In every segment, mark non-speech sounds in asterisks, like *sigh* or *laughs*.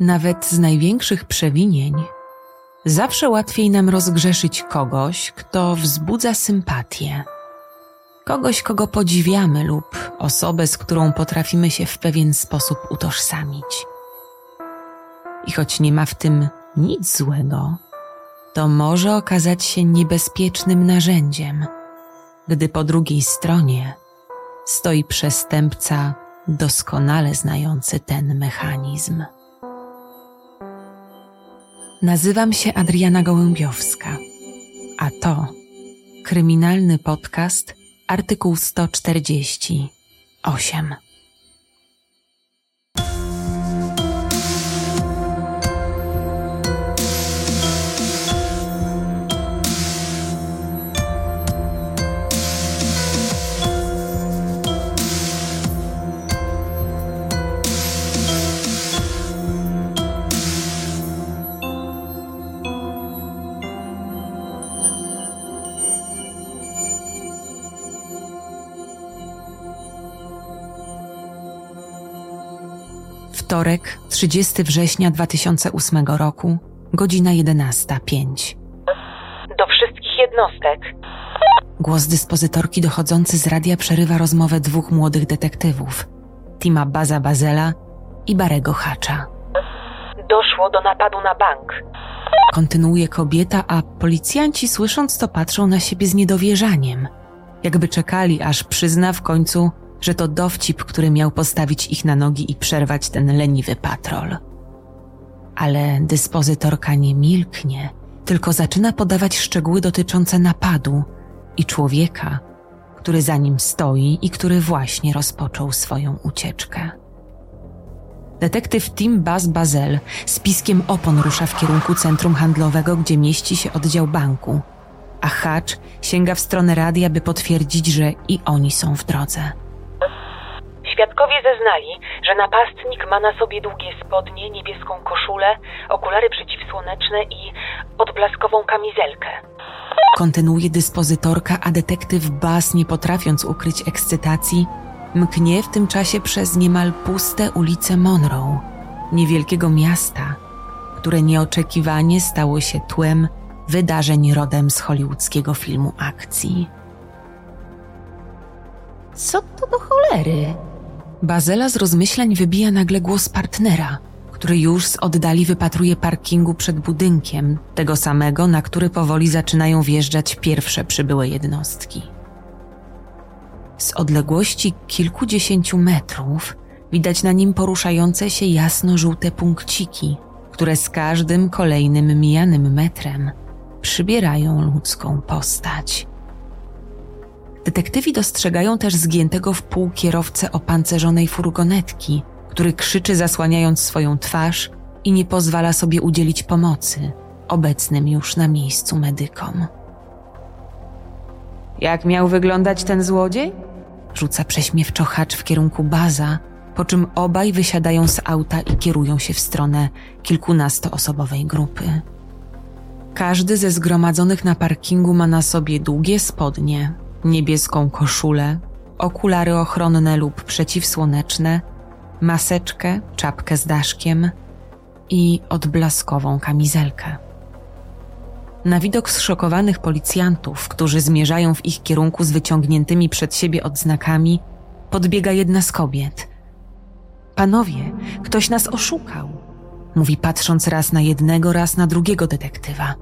Nawet z największych przewinień zawsze łatwiej nam rozgrzeszyć kogoś, kto wzbudza sympatię. Kogoś, kogo podziwiamy lub osobę, z którą potrafimy się w pewien sposób utożsamić. I choć nie ma w tym nic złego, to może okazać się niebezpiecznym narzędziem, gdy po drugiej stronie stoi przestępca doskonale znający ten mechanizm. Nazywam się Adriana Gołębiowska, a to kryminalny podcast artykuł 148. Wtorek, 30 września 2008 roku, godzina 11.05. Do wszystkich jednostek. Głos dyspozytorki dochodzący z radia przerywa rozmowę dwóch młodych detektywów, Tima Baza Bazela i Barego Hacza. Doszło do napadu na bank. Kontynuuje kobieta, a policjanci słysząc to patrzą na siebie z niedowierzaniem. Jakby czekali, aż przyzna w końcu, że to dowcip, który miał postawić ich na nogi i przerwać ten leniwy patrol. Ale dyspozytorka nie milknie, tylko zaczyna podawać szczegóły dotyczące napadu i człowieka, który za nim stoi i który właśnie rozpoczął swoją ucieczkę. Detektyw Tim Baz Bazel z piskiem opon rusza w kierunku centrum handlowego, gdzie mieści się oddział banku, a Hatch sięga w stronę radia, by potwierdzić, że i oni są w drodze. Świadkowie zeznali, że napastnik ma na sobie długie spodnie, niebieską koszulę, okulary przeciwsłoneczne i odblaskową kamizelkę. Kontynuuje dyspozytorka, a detektyw Bas, nie potrafiąc ukryć ekscytacji, mknie w tym czasie przez niemal puste ulice Monroe, niewielkiego miasta, które nieoczekiwanie stało się tłem wydarzeń rodem z hollywoodzkiego filmu akcji. Co to do cholery? Bazela z rozmyślań wybija nagle głos partnera, który już z oddali wypatruje parkingu przed budynkiem, tego samego, na który powoli zaczynają wjeżdżać pierwsze przybyłe jednostki. Z odległości kilkudziesięciu metrów widać na nim poruszające się jasno-żółte punkciki, które z każdym kolejnym mijanym metrem przybierają ludzką postać. Detektywi dostrzegają też zgiętego w pół kierowcę opancerzonej furgonetki, który krzyczy zasłaniając swoją twarz i nie pozwala sobie udzielić pomocy obecnym już na miejscu medykom. Jak miał wyglądać ten złodziej? Rzuca prześmiewczo hacz w kierunku baza, po czym obaj wysiadają z auta i kierują się w stronę kilkunastoosobowej grupy. Każdy ze zgromadzonych na parkingu ma na sobie długie spodnie, niebieską koszulę, okulary ochronne lub przeciwsłoneczne, maseczkę, czapkę z daszkiem i odblaskową kamizelkę. Na widok zszokowanych policjantów, którzy zmierzają w ich kierunku z wyciągniętymi przed siebie odznakami, podbiega jedna z kobiet. Panowie, ktoś nas oszukał, mówi patrząc raz na jednego, raz na drugiego detektywa.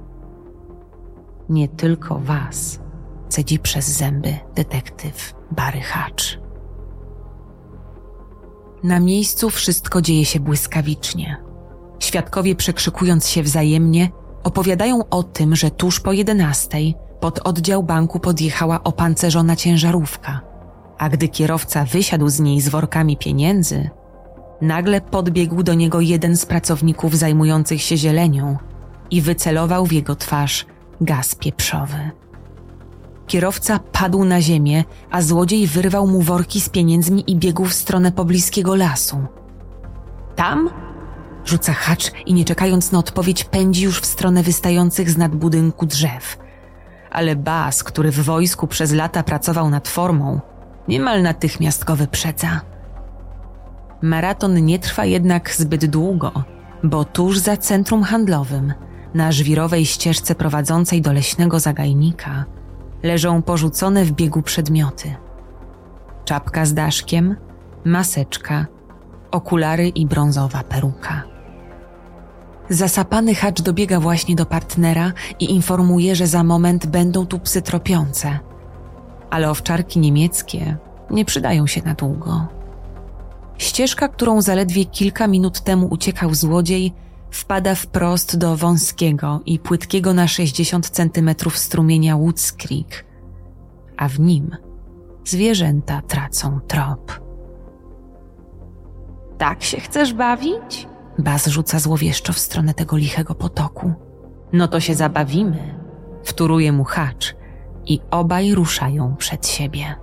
Nie tylko was, cedzi przez zęby detektyw Barry Hatch. Na miejscu wszystko dzieje się błyskawicznie. Świadkowie przekrzykując się wzajemnie, opowiadają o tym, że tuż po jedenastej pod oddział banku podjechała opancerzona ciężarówka, a gdy kierowca wysiadł z niej z workami pieniędzy, nagle podbiegł do niego jeden z pracowników zajmujących się zielenią i wycelował w jego twarz gaz pieprzowy. Kierowca padł na ziemię, a złodziej wyrwał mu worki z pieniędzmi i biegł w stronę pobliskiego lasu. Tam? Rzuca hacz i nie czekając na odpowiedź pędzi już w stronę wystających z nad budynku drzew. Ale Bas, który w wojsku przez lata pracował nad formą, niemal natychmiast go wyprzedza. Maraton nie trwa jednak zbyt długo, bo tuż za centrum handlowym, na żwirowej ścieżce prowadzącej do leśnego zagajnika, leżą porzucone w biegu przedmioty. Czapka z daszkiem, maseczka, okulary i brązowa peruka. Zasapany hacz dobiega właśnie do partnera i informuje, że za moment będą tu psy tropiące. Ale owczarki niemieckie nie przydają się na długo. Ścieżka, którą zaledwie kilka minut temu uciekał złodziej, wpada wprost do wąskiego i płytkiego na 60 centymetrów strumienia Woods Creek, a w nim zwierzęta tracą trop. Tak się chcesz bawić? Baz rzuca złowieszczo w stronę tego lichego potoku. No to się zabawimy. Wtóruje mu hacz i obaj ruszają przed siebie.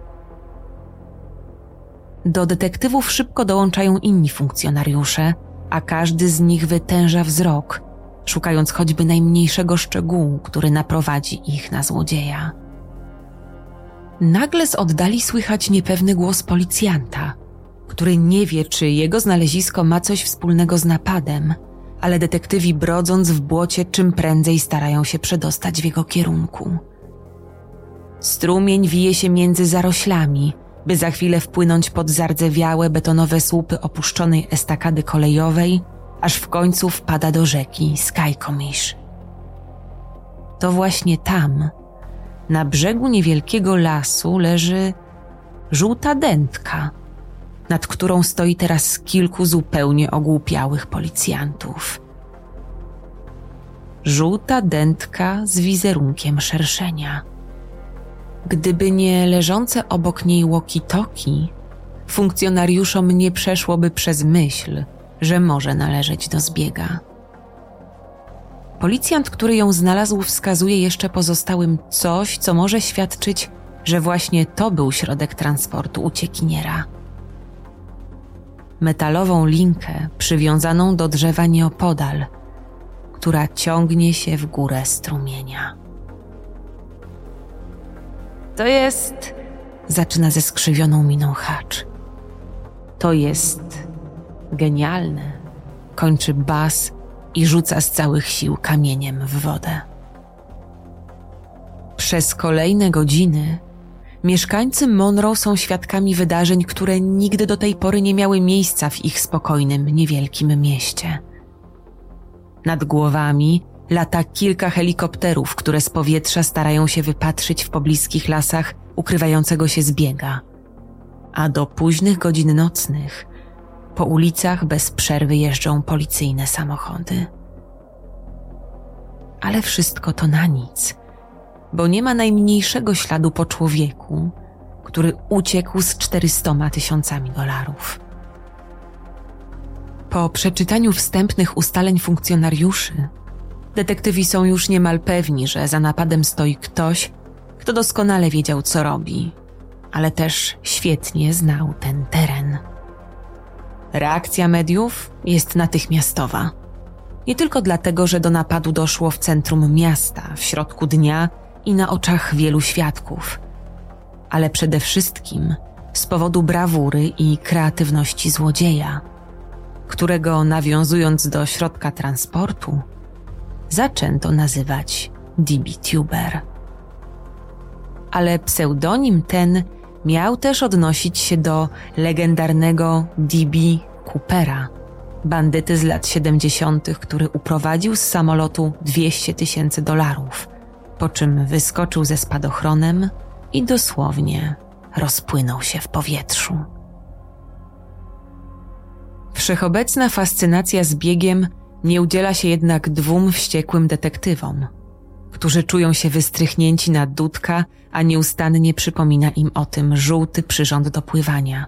Do detektywów szybko dołączają inni funkcjonariusze, a każdy z nich wytęża wzrok, szukając choćby najmniejszego szczegółu, który naprowadzi ich na złodzieja. Nagle z oddali słychać niepewny głos policjanta, który nie wie, czy jego znalezisko ma coś wspólnego z napadem, ale detektywi brodząc w błocie czym prędzej starają się przedostać w jego kierunku. Strumień wije się między zaroślami, by za chwilę wpłynąć pod zardzewiałe betonowe słupy opuszczonej estakady kolejowej, aż w końcu wpada do rzeki Skykomish. To właśnie tam, na brzegu niewielkiego lasu, leży żółta dętka, nad którą stoi teraz kilku zupełnie ogłupiałych policjantów. Żółta dętka z wizerunkiem szerszenia – Gdyby nie leżące obok niej walkie-talkie, funkcjonariuszom nie przeszłoby przez myśl, że może należeć do zbiega. Policjant, który ją znalazł, wskazuje jeszcze pozostałym coś, co może świadczyć, że właśnie to był środek transportu uciekiniera. Metalową linkę przywiązaną do drzewa nieopodal, która ciągnie się w górę strumienia. To jest. Zaczyna ze skrzywioną miną hacz. To jest genialne. Kończy bas i rzuca z całych sił kamieniem w wodę. Przez kolejne godziny mieszkańcy Monroe są świadkami wydarzeń, które nigdy do tej pory nie miały miejsca w ich spokojnym, niewielkim mieście. Nad głowami lata kilka helikopterów, które z powietrza starają się wypatrzyć w pobliskich lasach ukrywającego się zbiega. A do późnych godzin nocnych po ulicach bez przerwy jeżdżą policyjne samochody. Ale wszystko to na nic, bo nie ma najmniejszego śladu po człowieku, który uciekł z 400 tysiącami dolarów. Po przeczytaniu wstępnych ustaleń funkcjonariuszy, Detektywi są już niemal pewni, że za napadem stoi ktoś, kto doskonale wiedział, co robi, ale też świetnie znał ten teren. Reakcja mediów jest natychmiastowa. Nie tylko dlatego, że do napadu doszło w centrum miasta, w środku dnia i na oczach wielu świadków, ale przede wszystkim z powodu brawury i kreatywności złodzieja, którego nawiązując do środka transportu, zaczęto nazywać DB-Tuber. Ale pseudonim ten miał też odnosić się do legendarnego DB Coopera, bandyty z lat 70., który uprowadził z samolotu 200 tysięcy dolarów, po czym wyskoczył ze spadochronem i dosłownie rozpłynął się w powietrzu. Wszechobecna fascynacja z biegiem nie udziela się jednak dwóm wściekłym detektywom, którzy czują się wystrychnięci na dudka, a nieustannie przypomina im o tym żółty przyrząd do pływania,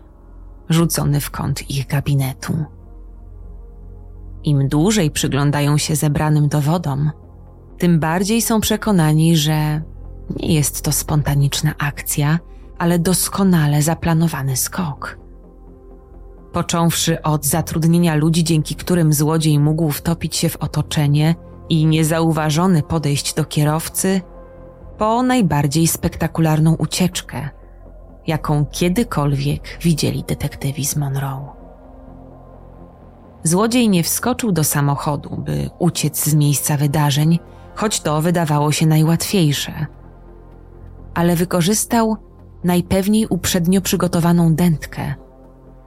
rzucony w kąt ich gabinetu. Im dłużej przyglądają się zebranym dowodom, tym bardziej są przekonani, że nie jest to spontaniczna akcja, ale doskonale zaplanowany skok począwszy od zatrudnienia ludzi, dzięki którym złodziej mógł wtopić się w otoczenie i niezauważony podejść do kierowcy, po najbardziej spektakularną ucieczkę, jaką kiedykolwiek widzieli detektywi z Monroe. Złodziej nie wskoczył do samochodu, by uciec z miejsca wydarzeń, choć to wydawało się najłatwiejsze. Ale wykorzystał najpewniej uprzednio przygotowaną dętkę,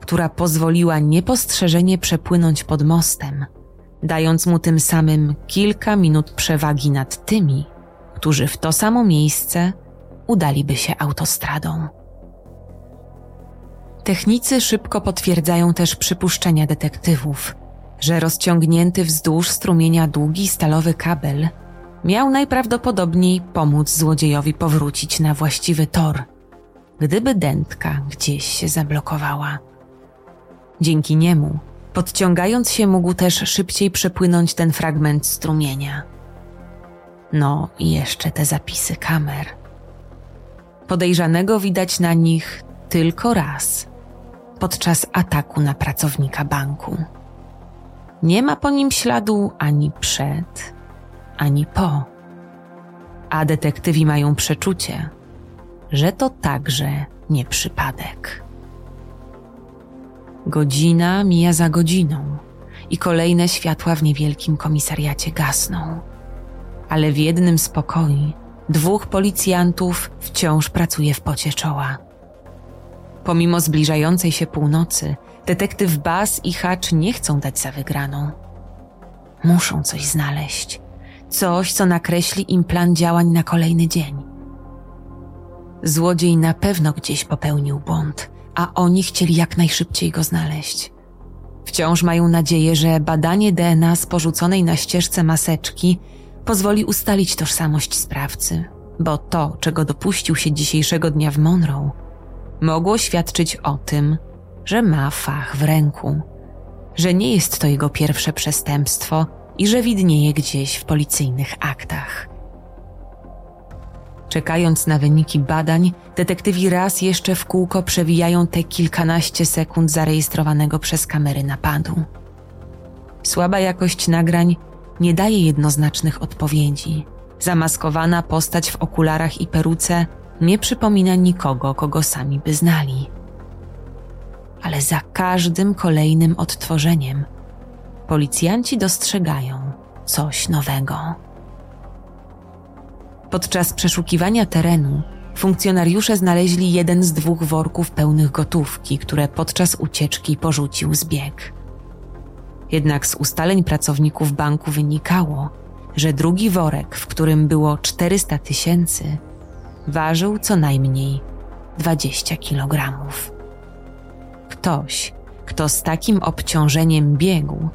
która pozwoliła niepostrzeżenie przepłynąć pod mostem, dając mu tym samym kilka minut przewagi nad tymi, którzy w to samo miejsce udaliby się autostradą. Technicy szybko potwierdzają też przypuszczenia detektywów, że rozciągnięty wzdłuż strumienia długi stalowy kabel miał najprawdopodobniej pomóc złodziejowi powrócić na właściwy tor, gdyby dętka gdzieś się zablokowała. Dzięki niemu, podciągając się, mógł też szybciej przepłynąć ten fragment strumienia. No i jeszcze te zapisy kamer. Podejrzanego widać na nich tylko raz podczas ataku na pracownika banku. Nie ma po nim śladu ani przed, ani po. A detektywi mają przeczucie, że to także nie przypadek. Godzina mija za godziną i kolejne światła w niewielkim komisariacie gasną. Ale w jednym z pokoi dwóch policjantów wciąż pracuje w pocie czoła. Pomimo zbliżającej się północy, detektyw Bass i Hatch nie chcą dać za wygraną. Muszą coś znaleźć. Coś, co nakreśli im plan działań na kolejny dzień. Złodziej na pewno gdzieś popełnił błąd, a oni chcieli jak najszybciej go znaleźć. Wciąż mają nadzieję, że badanie DNA z porzuconej na ścieżce maseczki pozwoli ustalić tożsamość sprawcy, bo to, czego dopuścił się dzisiejszego dnia w Monroe, mogło świadczyć o tym, że ma fach w ręku, że nie jest to jego pierwsze przestępstwo i że widnieje gdzieś w policyjnych aktach. Czekając na wyniki badań, detektywi raz jeszcze w kółko przewijają te kilkanaście sekund zarejestrowanego przez kamery napadu. Słaba jakość nagrań nie daje jednoznacznych odpowiedzi. Zamaskowana postać w okularach i peruce nie przypomina nikogo, kogo sami by znali. Ale za każdym kolejnym odtworzeniem policjanci dostrzegają coś nowego. Podczas przeszukiwania terenu funkcjonariusze znaleźli jeden z dwóch worków pełnych gotówki, które podczas ucieczki porzucił zbieg. Jednak z ustaleń pracowników banku wynikało, że drugi worek, w którym było 400 tysięcy, ważył co najmniej 20 kilogramów. Ktoś, kto z takim obciążeniem biegł,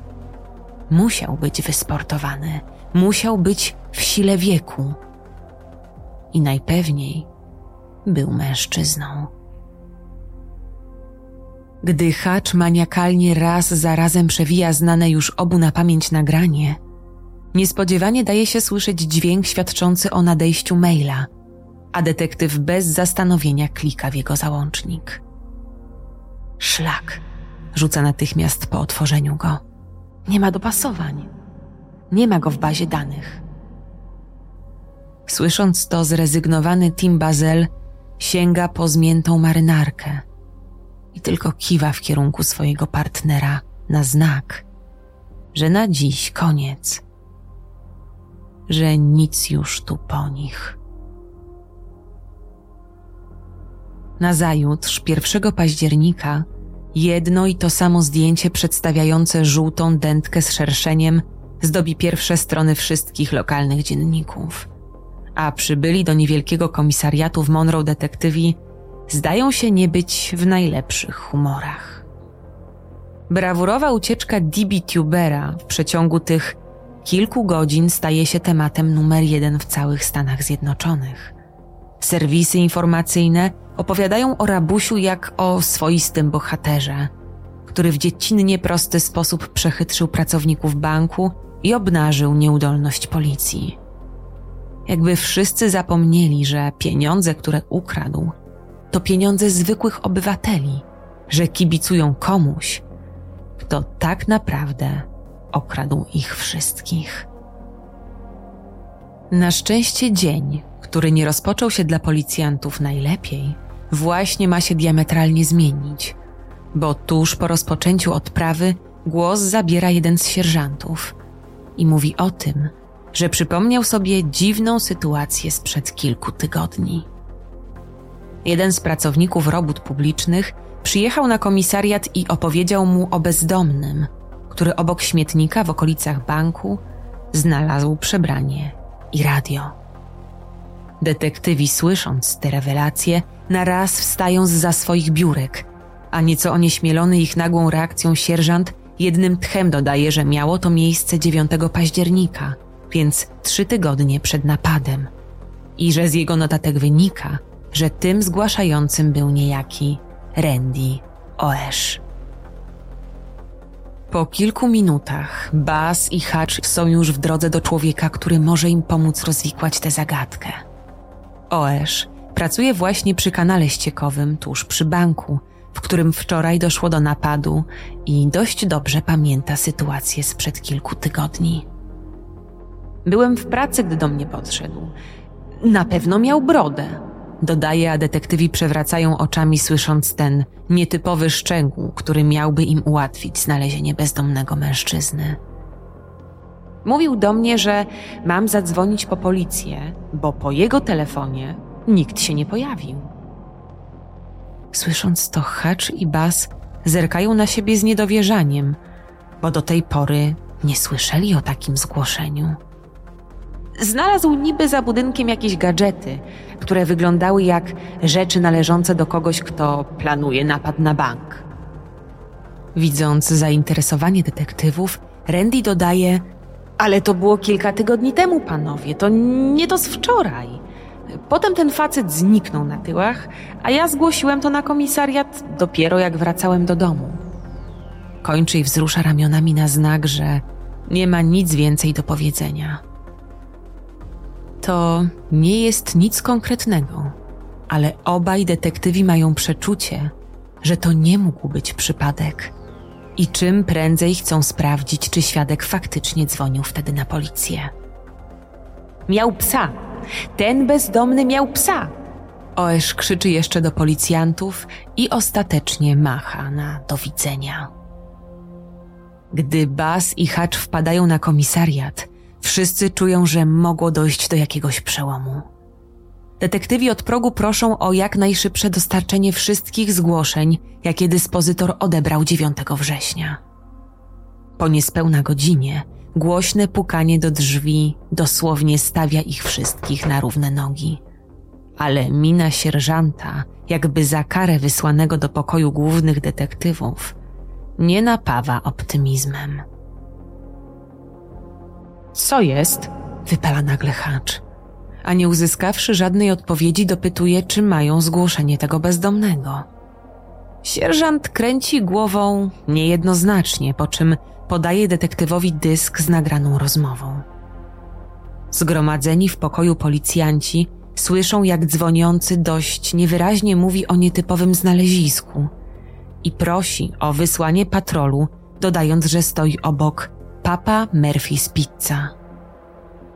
musiał być wysportowany, musiał być w sile wieku i najpewniej był mężczyzną. Gdy Hacz maniakalnie raz za razem przewija znane już obu na pamięć nagranie, niespodziewanie daje się słyszeć dźwięk świadczący o nadejściu maila, a detektyw bez zastanowienia klika w jego załącznik. Szlak, rzuca natychmiast po otworzeniu go. Nie ma dopasowań. Nie ma go w bazie danych. Słysząc to, zrezygnowany Tim Bazel sięga po zmiętą marynarkę i tylko kiwa w kierunku swojego partnera na znak, że na dziś koniec, że nic już tu po nich. Nazajutrz, 1 października, jedno i to samo zdjęcie przedstawiające żółtą dętkę z szerszeniem zdobi pierwsze strony wszystkich lokalnych dzienników. A przybyli do niewielkiego komisariatu w Monroe detektywi zdają się nie być w najlepszych humorach. Brawurowa ucieczka DB Tubera w przeciągu tych kilku godzin staje się tematem numer jeden w całych Stanach Zjednoczonych. Serwisy informacyjne opowiadają o rabusiu jak o swoistym bohaterze, który w dziecinnie prosty sposób przechytrzył pracowników banku i obnażył nieudolność policji. Jakby wszyscy zapomnieli, że pieniądze, które ukradł, to pieniądze zwykłych obywateli, że kibicują komuś, kto tak naprawdę okradł ich wszystkich. Na szczęście dzień, który nie rozpoczął się dla policjantów najlepiej, właśnie ma się diametralnie zmienić, bo tuż po rozpoczęciu odprawy głos zabiera jeden z sierżantów i mówi o tym, że przypomniał sobie dziwną sytuację sprzed kilku tygodni. Jeden z pracowników robót publicznych przyjechał na komisariat i opowiedział mu o bezdomnym, który obok śmietnika w okolicach banku znalazł przebranie i radio. Detektywi, słysząc te rewelacje, na raz wstają za swoich biurek, a nieco onieśmielony ich nagłą reakcją sierżant jednym tchem dodaje, że miało to miejsce 9 października, więc trzy tygodnie przed napadem, i że z jego notatek wynika, że tym zgłaszającym był niejaki Randy Oesch. Po kilku minutach Baz i Hatch są już w drodze do człowieka, który może im pomóc rozwikłać tę zagadkę. Oesch pracuje właśnie przy kanale ściekowym tuż przy banku, w którym wczoraj doszło do napadu i dość dobrze pamięta sytuację sprzed kilku tygodni. Byłem w pracy, gdy do mnie podszedł. Na pewno miał brodę. Dodaje, a detektywi przewracają oczami, słysząc ten nietypowy szczegół, który miałby im ułatwić znalezienie bezdomnego mężczyzny. Mówił do mnie, że mam zadzwonić po policję, bo po jego telefonie nikt się nie pojawił. Słysząc to, Hatch i Bas zerkają na siebie z niedowierzaniem, bo do tej pory nie słyszeli o takim zgłoszeniu. Znalazł niby za budynkiem jakieś gadżety, które wyglądały jak rzeczy należące do kogoś, kto planuje napad na bank. Widząc zainteresowanie detektywów, Randy dodaje: Ale to było kilka tygodni temu, panowie, to nie to z wczoraj. Potem ten facet zniknął na tyłach, a ja zgłosiłem to na komisariat dopiero jak wracałem do domu. Kończy i wzrusza ramionami na znak, że nie ma nic więcej do powiedzenia. To nie jest nic konkretnego, ale obaj detektywi mają przeczucie, że to nie mógł być przypadek. I czym prędzej chcą sprawdzić, czy świadek faktycznie dzwonił wtedy na policję. Miał psa. Ten bezdomny miał psa. Oesz krzyczy jeszcze do policjantów i ostatecznie macha na do widzenia. Gdy Bas i Hacz wpadają na komisariat, Wszyscy czują, że mogło dojść do jakiegoś przełomu. Detektywi od progu proszą o jak najszybsze dostarczenie wszystkich zgłoszeń, jakie dyspozytor odebrał 9 września. Po niespełna godzinie głośne pukanie do drzwi dosłownie stawia ich wszystkich na równe nogi. Ale mina sierżanta, jakby za karę wysłanego do pokoju głównych detektywów, nie napawa optymizmem. Co jest? Wypala nagle Hacz. A nie uzyskawszy żadnej odpowiedzi, dopytuje, czy mają zgłoszenie tego bezdomnego. Sierżant kręci głową niejednoznacznie, po czym podaje detektywowi dysk z nagraną rozmową. Zgromadzeni w pokoju policjanci słyszą, jak dzwoniący dość niewyraźnie mówi o nietypowym znalezisku i prosi o wysłanie patrolu, dodając, że stoi obok Papa Murphy's Pizza.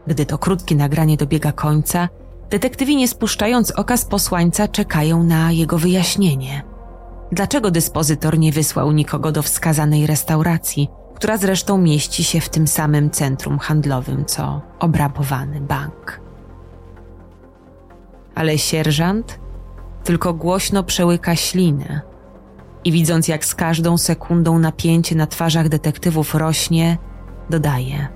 Gdy to krótkie nagranie dobiega końca, detektywi nie spuszczając oka z posłańca czekają na jego wyjaśnienie. Dlaczego dyspozytor nie wysłał nikogo do wskazanej restauracji, która zresztą mieści się w tym samym centrum handlowym co obrabowany bank? Ale sierżant tylko głośno przełyka ślinę i widząc jak z każdą sekundą napięcie na twarzach detektywów rośnie, Dodaje: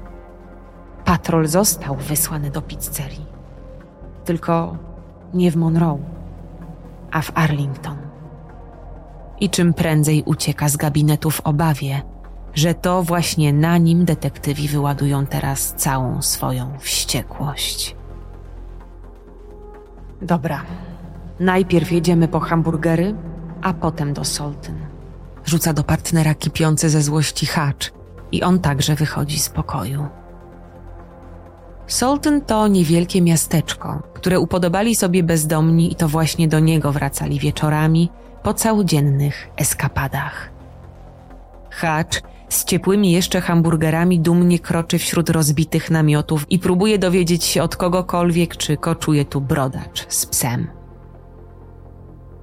Patrol został wysłany do pizzerii. Tylko nie w Monroe, a w Arlington. I czym prędzej ucieka z gabinetu w obawie, że to właśnie na nim detektywi wyładują teraz całą swoją wściekłość. Dobra, najpierw jedziemy po hamburgery, a potem do Soltyn. Rzuca do partnera kipiący ze złości hacz, i on także wychodzi z pokoju. Solton to niewielkie miasteczko, które upodobali sobie bezdomni i to właśnie do niego wracali wieczorami po całodziennych eskapadach. Hacz z ciepłymi jeszcze hamburgerami dumnie kroczy wśród rozbitych namiotów i próbuje dowiedzieć się od kogokolwiek, czy koczuje tu brodacz z psem.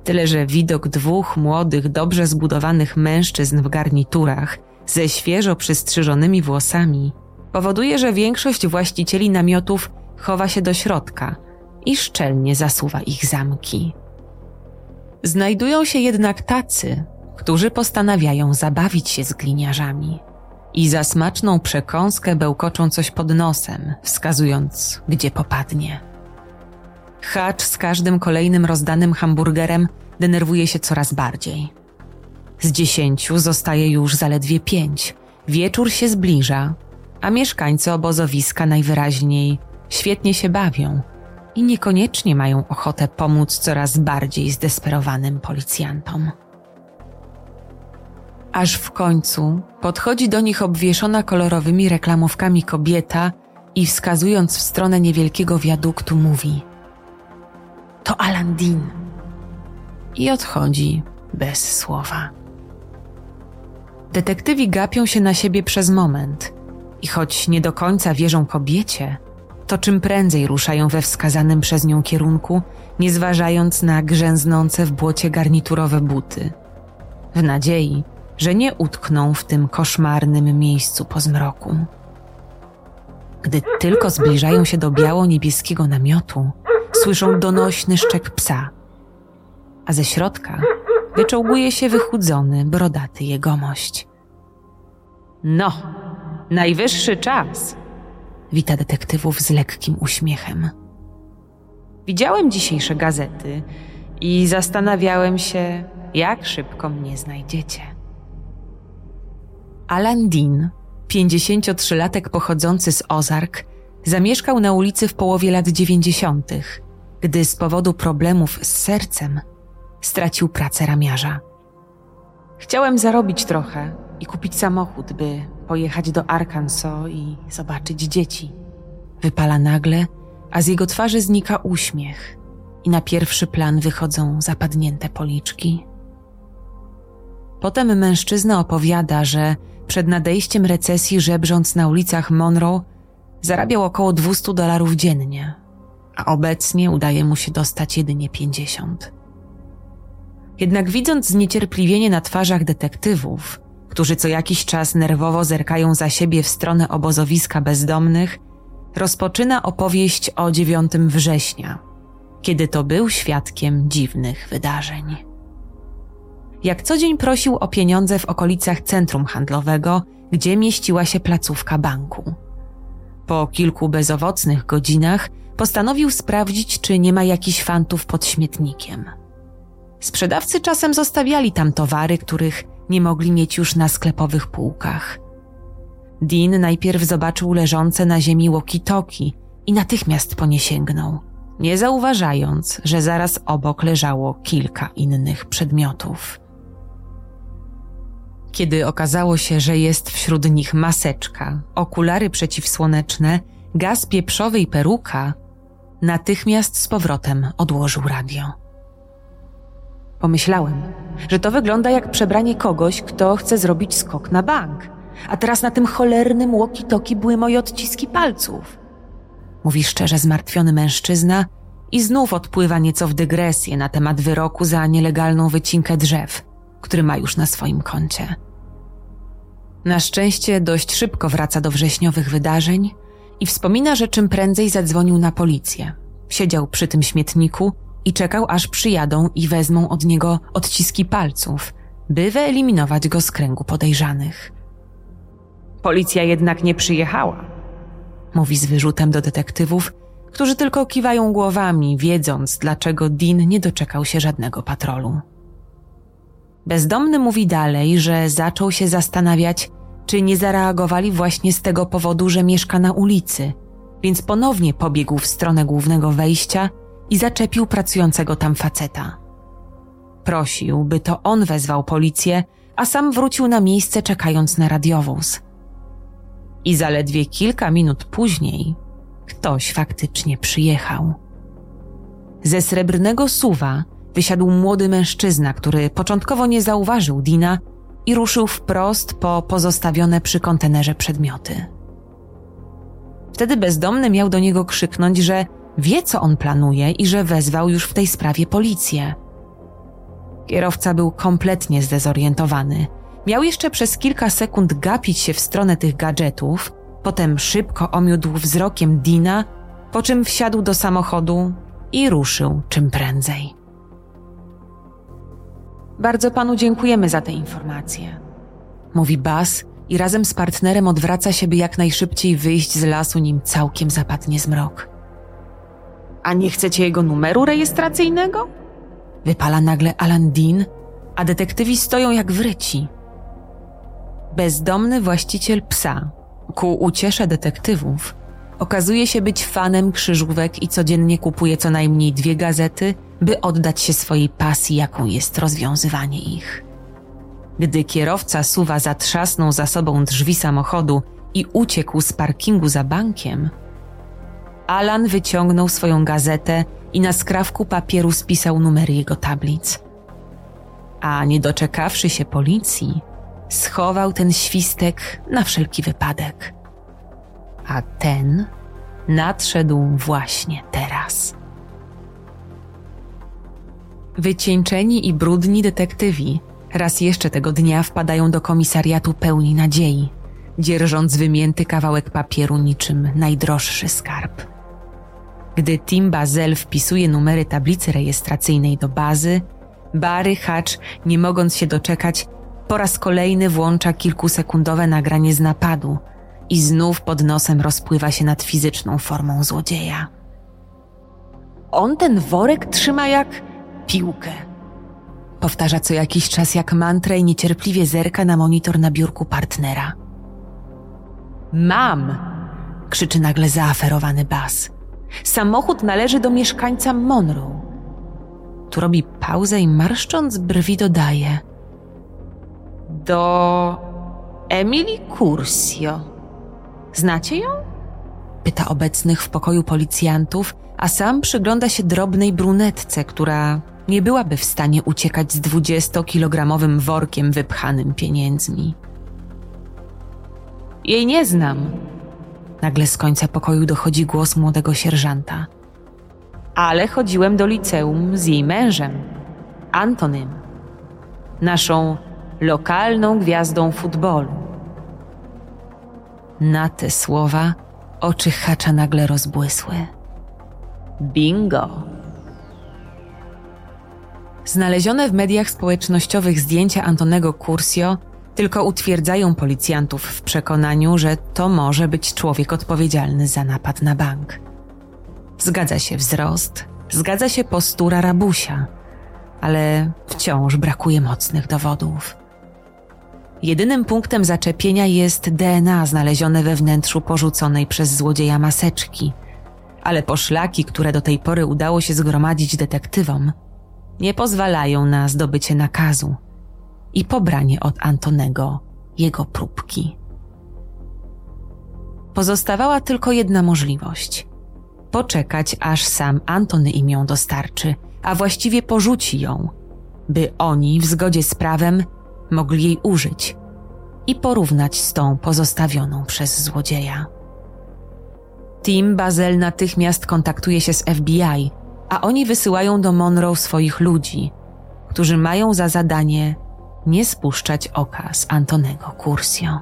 Tyle, że widok dwóch młodych, dobrze zbudowanych mężczyzn w garniturach ze świeżo przystrzyżonymi włosami powoduje, że większość właścicieli namiotów chowa się do środka i szczelnie zasuwa ich zamki. Znajdują się jednak tacy, którzy postanawiają zabawić się z gliniarzami i za smaczną przekąskę bełkoczą coś pod nosem, wskazując, gdzie popadnie. Hacz z każdym kolejnym rozdanym hamburgerem denerwuje się coraz bardziej. Z dziesięciu zostaje już zaledwie pięć. Wieczór się zbliża, a mieszkańcy obozowiska najwyraźniej świetnie się bawią i niekoniecznie mają ochotę pomóc coraz bardziej zdesperowanym policjantom. Aż w końcu podchodzi do nich obwieszona kolorowymi reklamówkami kobieta i wskazując w stronę niewielkiego wiaduktu mówi: To Alan Dean. I odchodzi bez słowa. Detektywi gapią się na siebie przez moment i choć nie do końca wierzą kobiecie, to czym prędzej ruszają we wskazanym przez nią kierunku, nie zważając na grzęznące w błocie garniturowe buty. W nadziei, że nie utkną w tym koszmarnym miejscu po zmroku. Gdy tylko zbliżają się do biało-niebieskiego namiotu, słyszą donośny szczek psa, a ze środka wyczołguje się wychudzony, brodaty jegomość. No, najwyższy czas, wita detektywów z lekkim uśmiechem. Widziałem dzisiejsze gazety i zastanawiałem się, jak szybko mnie znajdziecie. Alan Dean, 53-latek pochodzący z Ozark, zamieszkał na ulicy w połowie lat 90., gdy z powodu problemów z sercem stracił pracę ramiarza. Chciałem zarobić trochę i kupić samochód, by pojechać do Arkansas i zobaczyć dzieci. Wypala nagle, a z jego twarzy znika uśmiech i na pierwszy plan wychodzą zapadnięte policzki. Potem mężczyzna opowiada, że przed nadejściem recesji żebrząc na ulicach Monroe zarabiał około 200 dolarów dziennie, a obecnie udaje mu się dostać jedynie 50. Jednak widząc zniecierpliwienie na twarzach detektywów, którzy co jakiś czas nerwowo zerkają za siebie w stronę obozowiska bezdomnych, rozpoczyna opowieść o 9 września, kiedy to był świadkiem dziwnych wydarzeń. Jak co dzień prosił o pieniądze w okolicach centrum handlowego, gdzie mieściła się placówka banku. Po kilku bezowocnych godzinach postanowił sprawdzić, czy nie ma jakichś fantów pod śmietnikiem. Sprzedawcy czasem zostawiali tam towary, których nie mogli mieć już na sklepowych półkach. Dean najpierw zobaczył leżące na ziemi walkie-talkie i natychmiast po nie sięgnął, nie zauważając, że zaraz obok leżało kilka innych przedmiotów. Kiedy okazało się, że jest wśród nich maseczka, okulary przeciwsłoneczne, gaz pieprzowy i peruka, natychmiast z powrotem odłożył radio. Pomyślałem, że to wygląda jak przebranie kogoś, kto chce zrobić skok na bank. A teraz na tym cholernym walkie-talkie były moje odciski palców. Mówi szczerze zmartwiony mężczyzna i znów odpływa nieco w dygresję na temat wyroku za nielegalną wycinkę drzew, który ma już na swoim koncie. Na szczęście dość szybko wraca do wrześniowych wydarzeń i wspomina, że czym prędzej zadzwonił na policję. Siedział przy tym śmietniku i czekał, aż przyjadą i wezmą od niego odciski palców, by wyeliminować go z kręgu podejrzanych. Policja jednak nie przyjechała, mówi z wyrzutem do detektywów, którzy tylko kiwają głowami, wiedząc, dlaczego Dean nie doczekał się żadnego patrolu. Bezdomny mówi dalej, że zaczął się zastanawiać, czy nie zareagowali właśnie z tego powodu, że mieszka na ulicy, więc ponownie pobiegł w stronę głównego wejścia i zaczepił pracującego tam faceta. Prosił, by to on wezwał policję, a sam wrócił na miejsce czekając na radiowóz. I zaledwie kilka minut później ktoś faktycznie przyjechał. Ze srebrnego suwa wysiadł młody mężczyzna, który początkowo nie zauważył Dina i ruszył wprost po pozostawione przy kontenerze przedmioty. Wtedy bezdomny miał do niego krzyknąć, że wie, co on planuje i że wezwał już w tej sprawie policję. Kierowca był kompletnie zdezorientowany, Miał jeszcze przez kilka sekund gapić się w stronę tych gadżetów, potem szybko omiódł wzrokiem Dina, po czym wsiadł do samochodu i ruszył czym prędzej. Bardzo panu dziękujemy za te informacje, mówi Bas i razem z partnerem odwraca się, by jak najszybciej wyjść z lasu, nim całkiem zapadnie zmrok. A nie chcecie jego numeru rejestracyjnego? Wypala nagle Alan Dean, a detektywi stoją jak wryci. Bezdomny właściciel psa, ku uciesze detektywów, okazuje się być fanem krzyżówek i codziennie kupuje co najmniej dwie gazety, by oddać się swojej pasji, jaką jest rozwiązywanie ich. Gdy kierowca suwa zatrzasnął za sobą drzwi samochodu i uciekł z parkingu za bankiem, Alan wyciągnął swoją gazetę i na skrawku papieru spisał numery jego tablic. A nie doczekawszy się policji, schował ten świstek na wszelki wypadek. A ten nadszedł właśnie teraz. Wycieńczeni i brudni detektywi raz jeszcze tego dnia wpadają do komisariatu pełni nadziei, dzierżąc wymięty kawałek papieru niczym najdroższy skarb. Gdy Tim Bazel wpisuje numery tablicy rejestracyjnej do bazy, Barry Hatch, nie mogąc się doczekać, po raz kolejny włącza kilkusekundowe nagranie z napadu i znów pod nosem rozpływa się nad fizyczną formą złodzieja. On ten worek trzyma jak piłkę. Powtarza co jakiś czas jak mantrę i niecierpliwie zerka na monitor na biurku partnera. Mam! krzyczy nagle zaaferowany bas. Samochód należy do mieszkańca Monroe. Tu robi pauzę i marszcząc brwi dodaje. Do Emily Cursio. Znacie ją? Pyta obecnych w pokoju policjantów, a sam przygląda się drobnej brunetce, która nie byłaby w stanie uciekać z dwudziestokilogramowym workiem wypchanym pieniędzmi. Jej nie znam. Nagle z końca pokoju dochodzi głos młodego sierżanta. Ale chodziłem do liceum z jej mężem, Antonym, naszą lokalną gwiazdą futbolu. Na te słowa oczy hacza nagle rozbłysły. Bingo! Znalezione w mediach społecznościowych zdjęcia Antonego Cursio tylko utwierdzają policjantów w przekonaniu, że to może być człowiek odpowiedzialny za napad na bank. Zgadza się wzrost, zgadza się postura rabusia, ale wciąż brakuje mocnych dowodów. Jedynym punktem zaczepienia jest DNA znalezione we wnętrzu porzuconej przez złodzieja maseczki, ale poszlaki, które do tej pory udało się zgromadzić detektywom, nie pozwalają na zdobycie nakazu i pobranie od Antonego jego próbki. Pozostawała tylko jedna możliwość: poczekać, aż sam Antony im ją dostarczy, a właściwie porzuci ją, by oni w zgodzie z prawem mogli jej użyć i porównać z tą pozostawioną przez złodzieja. Tim Bazel natychmiast kontaktuje się z FBI, a oni wysyłają do Monroe swoich ludzi, którzy mają za zadanie nie spuszczać oka z Antonego Cursio.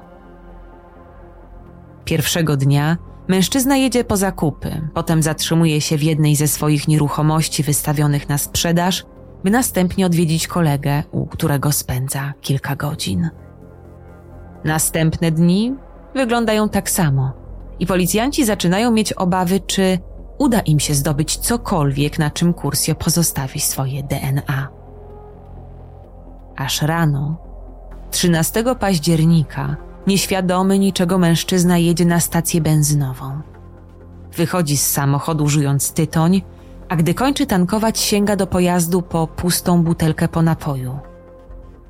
Pierwszego dnia mężczyzna jedzie po zakupy, potem zatrzymuje się w jednej ze swoich nieruchomości wystawionych na sprzedaż, by następnie odwiedzić kolegę, u którego spędza kilka godzin. Następne dni wyglądają tak samo i policjanci zaczynają mieć obawy, czy uda im się zdobyć cokolwiek, na czym Kursio pozostawi swoje DNA. Aż rano, 13 października, nieświadomy niczego mężczyzna jedzie na stację benzynową. Wychodzi z samochodu żując tytoń, a gdy kończy tankować, sięga do pojazdu po pustą butelkę po napoju.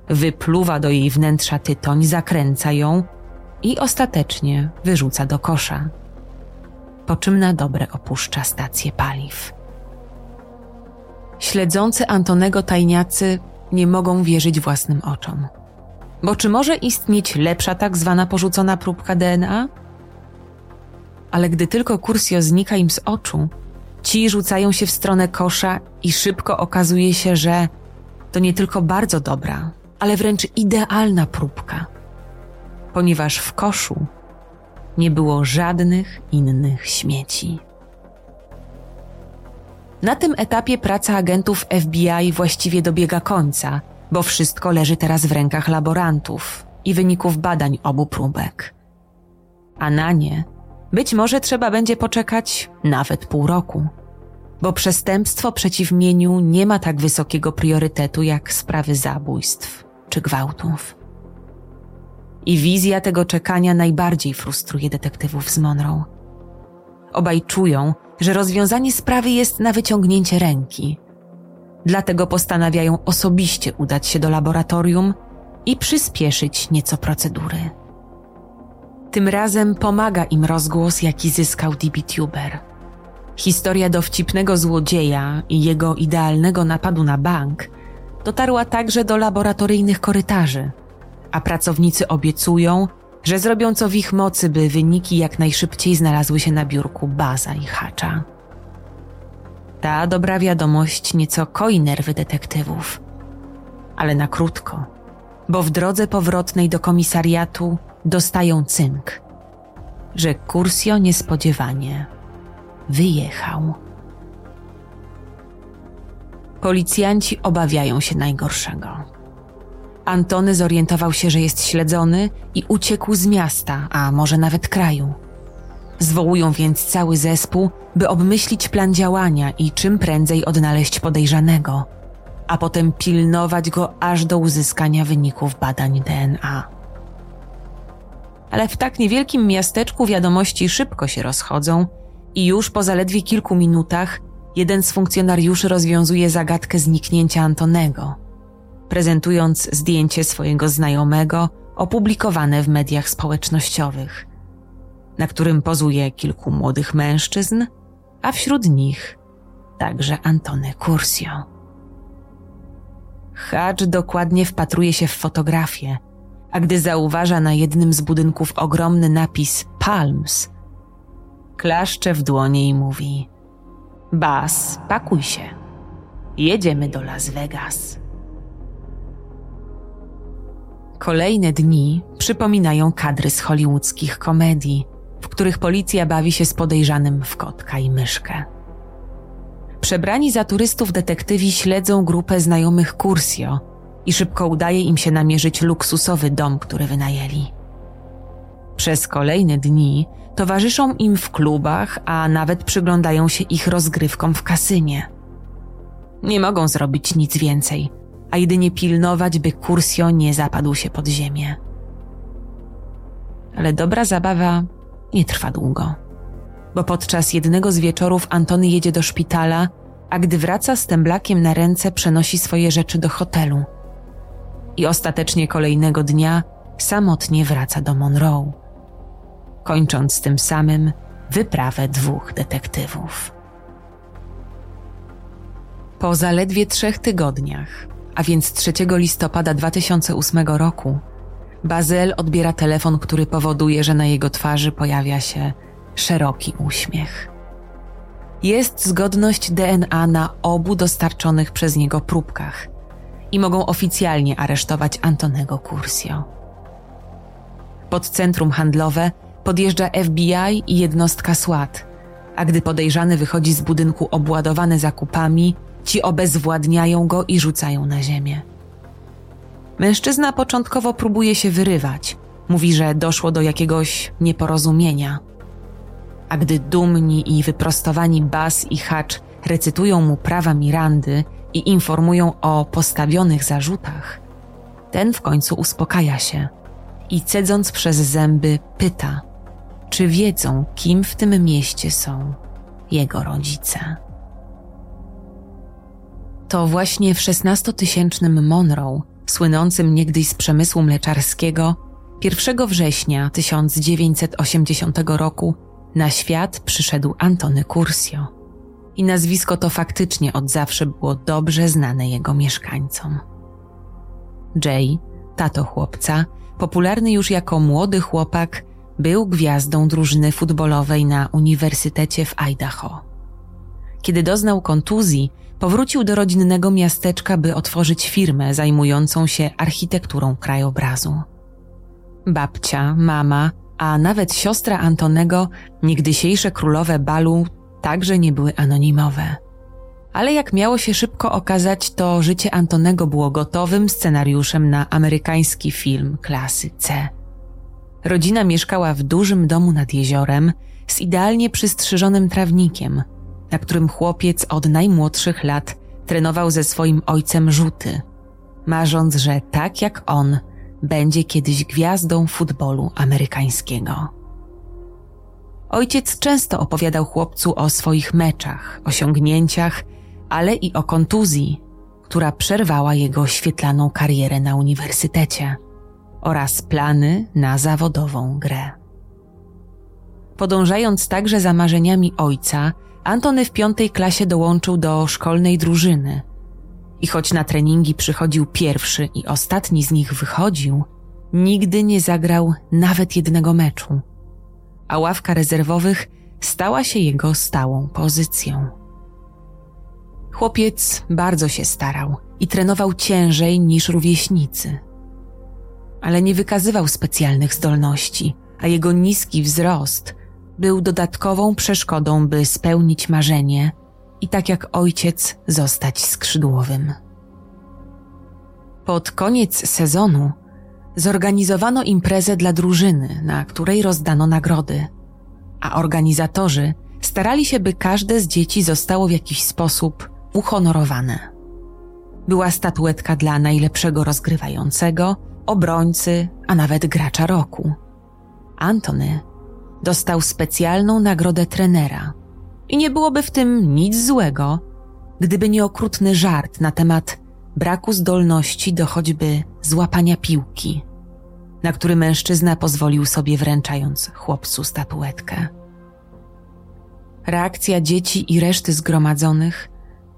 Wypluwa do jej wnętrza tytoń, zakręca ją i ostatecznie wyrzuca do kosza. Po czym na dobre opuszcza stację paliw. Śledzący Antonego tajniacy nie mogą wierzyć własnym oczom. Bo czy może istnieć lepsza tak zwana porzucona próbka DNA? Ale gdy tylko Kursio znika im z oczu, ci rzucają się w stronę kosza i szybko okazuje się, że to nie tylko bardzo dobra, ale wręcz idealna próbka, ponieważ w koszu nie było żadnych innych śmieci. Na tym etapie praca agentów FBI właściwie dobiega końca, bo wszystko leży teraz w rękach laborantów i wyników badań obu próbek. A na nie być może trzeba będzie poczekać nawet pół roku, bo przestępstwo przeciw mieniu nie ma tak wysokiego priorytetu jak sprawy zabójstw czy gwałtów. I wizja tego czekania najbardziej frustruje detektywów z Monroe. Obaj czują, że rozwiązanie sprawy jest na wyciągnięcie ręki. Dlatego postanawiają osobiście udać się do laboratorium i przyspieszyć nieco procedury. Tym razem pomaga im rozgłos, jaki zyskał DB-Tuber. Historia dowcipnego złodzieja i jego idealnego napadu na bank dotarła także do laboratoryjnych korytarzy, a pracownicy obiecują, że zrobią co w ich mocy, by wyniki jak najszybciej znalazły się na biurku Baza i Hacza. Ta dobra wiadomość nieco koi nerwy detektywów, ale na krótko, bo w drodze powrotnej do komisariatu dostają cynk, że Kursio niespodziewanie wyjechał. Policjanci obawiają się najgorszego. Antony zorientował się, że jest śledzony i uciekł z miasta, a może nawet kraju. Zwołują więc cały zespół, by obmyślić plan działania i czym prędzej odnaleźć podejrzanego, a potem pilnować go aż do uzyskania wyników badań DNA. Ale w tak niewielkim miasteczku wiadomości szybko się rozchodzą i już po zaledwie kilku minutach jeden z funkcjonariuszy rozwiązuje zagadkę zniknięcia Antonego, prezentując zdjęcie swojego znajomego opublikowane w mediach społecznościowych, na którym pozuje kilku młodych mężczyzn, a wśród nich także Antony Cursio. Hadż dokładnie wpatruje się w fotografię, a gdy zauważa na jednym z budynków ogromny napis Palms, klaszcze w dłonie i mówi: Bas, pakuj się. Jedziemy do Las Vegas. Kolejne dni przypominają kadry z hollywoodzkich komedii, w których policja bawi się z podejrzanym w kotka i myszkę. Przebrani za turystów detektywi śledzą grupę znajomych Cursio i szybko udaje im się namierzyć luksusowy dom, który wynajęli. Przez kolejne dni towarzyszą im w klubach, a nawet przyglądają się ich rozgrywkom w kasynie. Nie mogą zrobić nic więcej, a jedynie pilnować, by Kursio nie zapadł się pod ziemię. Ale dobra zabawa nie trwa długo, bo podczas jednego z wieczorów Antony jedzie do szpitala, a gdy wraca z temblakiem na ręce, przenosi swoje rzeczy do hotelu. I ostatecznie kolejnego dnia samotnie wraca do Monroe kończąc tym samym wyprawę dwóch detektywów. Po zaledwie trzech tygodniach, a więc 3 listopada 2008 roku, Bazel odbiera telefon, który powoduje, że na jego twarzy pojawia się szeroki uśmiech. Jest zgodność DNA na obu dostarczonych przez niego próbkach i mogą oficjalnie aresztować Antonego Cursio. Pod centrum handlowe podjeżdża FBI i jednostka SWAT, a gdy podejrzany wychodzi z budynku obładowany zakupami, ci obezwładniają go i rzucają na ziemię. Mężczyzna początkowo próbuje się wyrywać. Mówi, że doszło do jakiegoś nieporozumienia. A gdy dumni i wyprostowani Bas i Hatch recytują mu prawa Mirandy i informują o postawionych zarzutach, ten w końcu uspokaja się i cedząc przez zęby pyta, czy wiedzą, kim w tym mieście są jego rodzice. To właśnie w XVI-tysięcznym Monroe, słynącym niegdyś z przemysłu mleczarskiego, 1 września 1980 roku na świat przyszedł Antony Cursio. I nazwisko to faktycznie od zawsze było dobrze znane jego mieszkańcom. Jay, tato chłopca, popularny już jako młody chłopak, był gwiazdą drużyny futbolowej na Uniwersytecie w Idaho. Kiedy doznał kontuzji, powrócił do rodzinnego miasteczka, by otworzyć firmę zajmującą się architekturą krajobrazu. Babcia, mama, a nawet siostra Antonego, niegdysiejsze królowe balu, także nie były anonimowe. Ale jak miało się szybko okazać, to życie Antonego było gotowym scenariuszem na amerykański film klasy C. Rodzina mieszkała w dużym domu nad jeziorem z idealnie przystrzyżonym trawnikiem, na którym chłopiec od najmłodszych lat trenował ze swoim ojcem rzuty, marząc, że tak jak on, będzie kiedyś gwiazdą futbolu amerykańskiego. Ojciec często opowiadał chłopcu o swoich meczach, osiągnięciach, ale i o kontuzji, która przerwała jego świetlaną karierę na uniwersytecie oraz plany na zawodową grę. Podążając także za marzeniami ojca, Antony w piątej klasie dołączył do szkolnej drużyny. I choć na treningi przychodził pierwszy i ostatni z nich wychodził, nigdy nie zagrał nawet jednego meczu. A ławka rezerwowych stała się jego stałą pozycją. Chłopiec bardzo się starał i trenował ciężej niż rówieśnicy. Ale nie wykazywał specjalnych zdolności, a jego niski wzrost był dodatkową przeszkodą, by spełnić marzenie i tak jak ojciec zostać skrzydłowym. Pod koniec sezonu zorganizowano imprezę dla drużyny, na której rozdano nagrody, a organizatorzy starali się, by każde z dzieci zostało w jakiś sposób uhonorowane. Była statuetka dla najlepszego rozgrywającego, obrońcy, a nawet gracza roku. Antony dostał specjalną nagrodę trenera. I nie byłoby w tym nic złego, gdyby nie okrutny żart na temat braku zdolności do choćby złapania piłki, na który mężczyzna pozwolił sobie wręczając chłopcu statuetkę. Reakcja dzieci i reszty zgromadzonych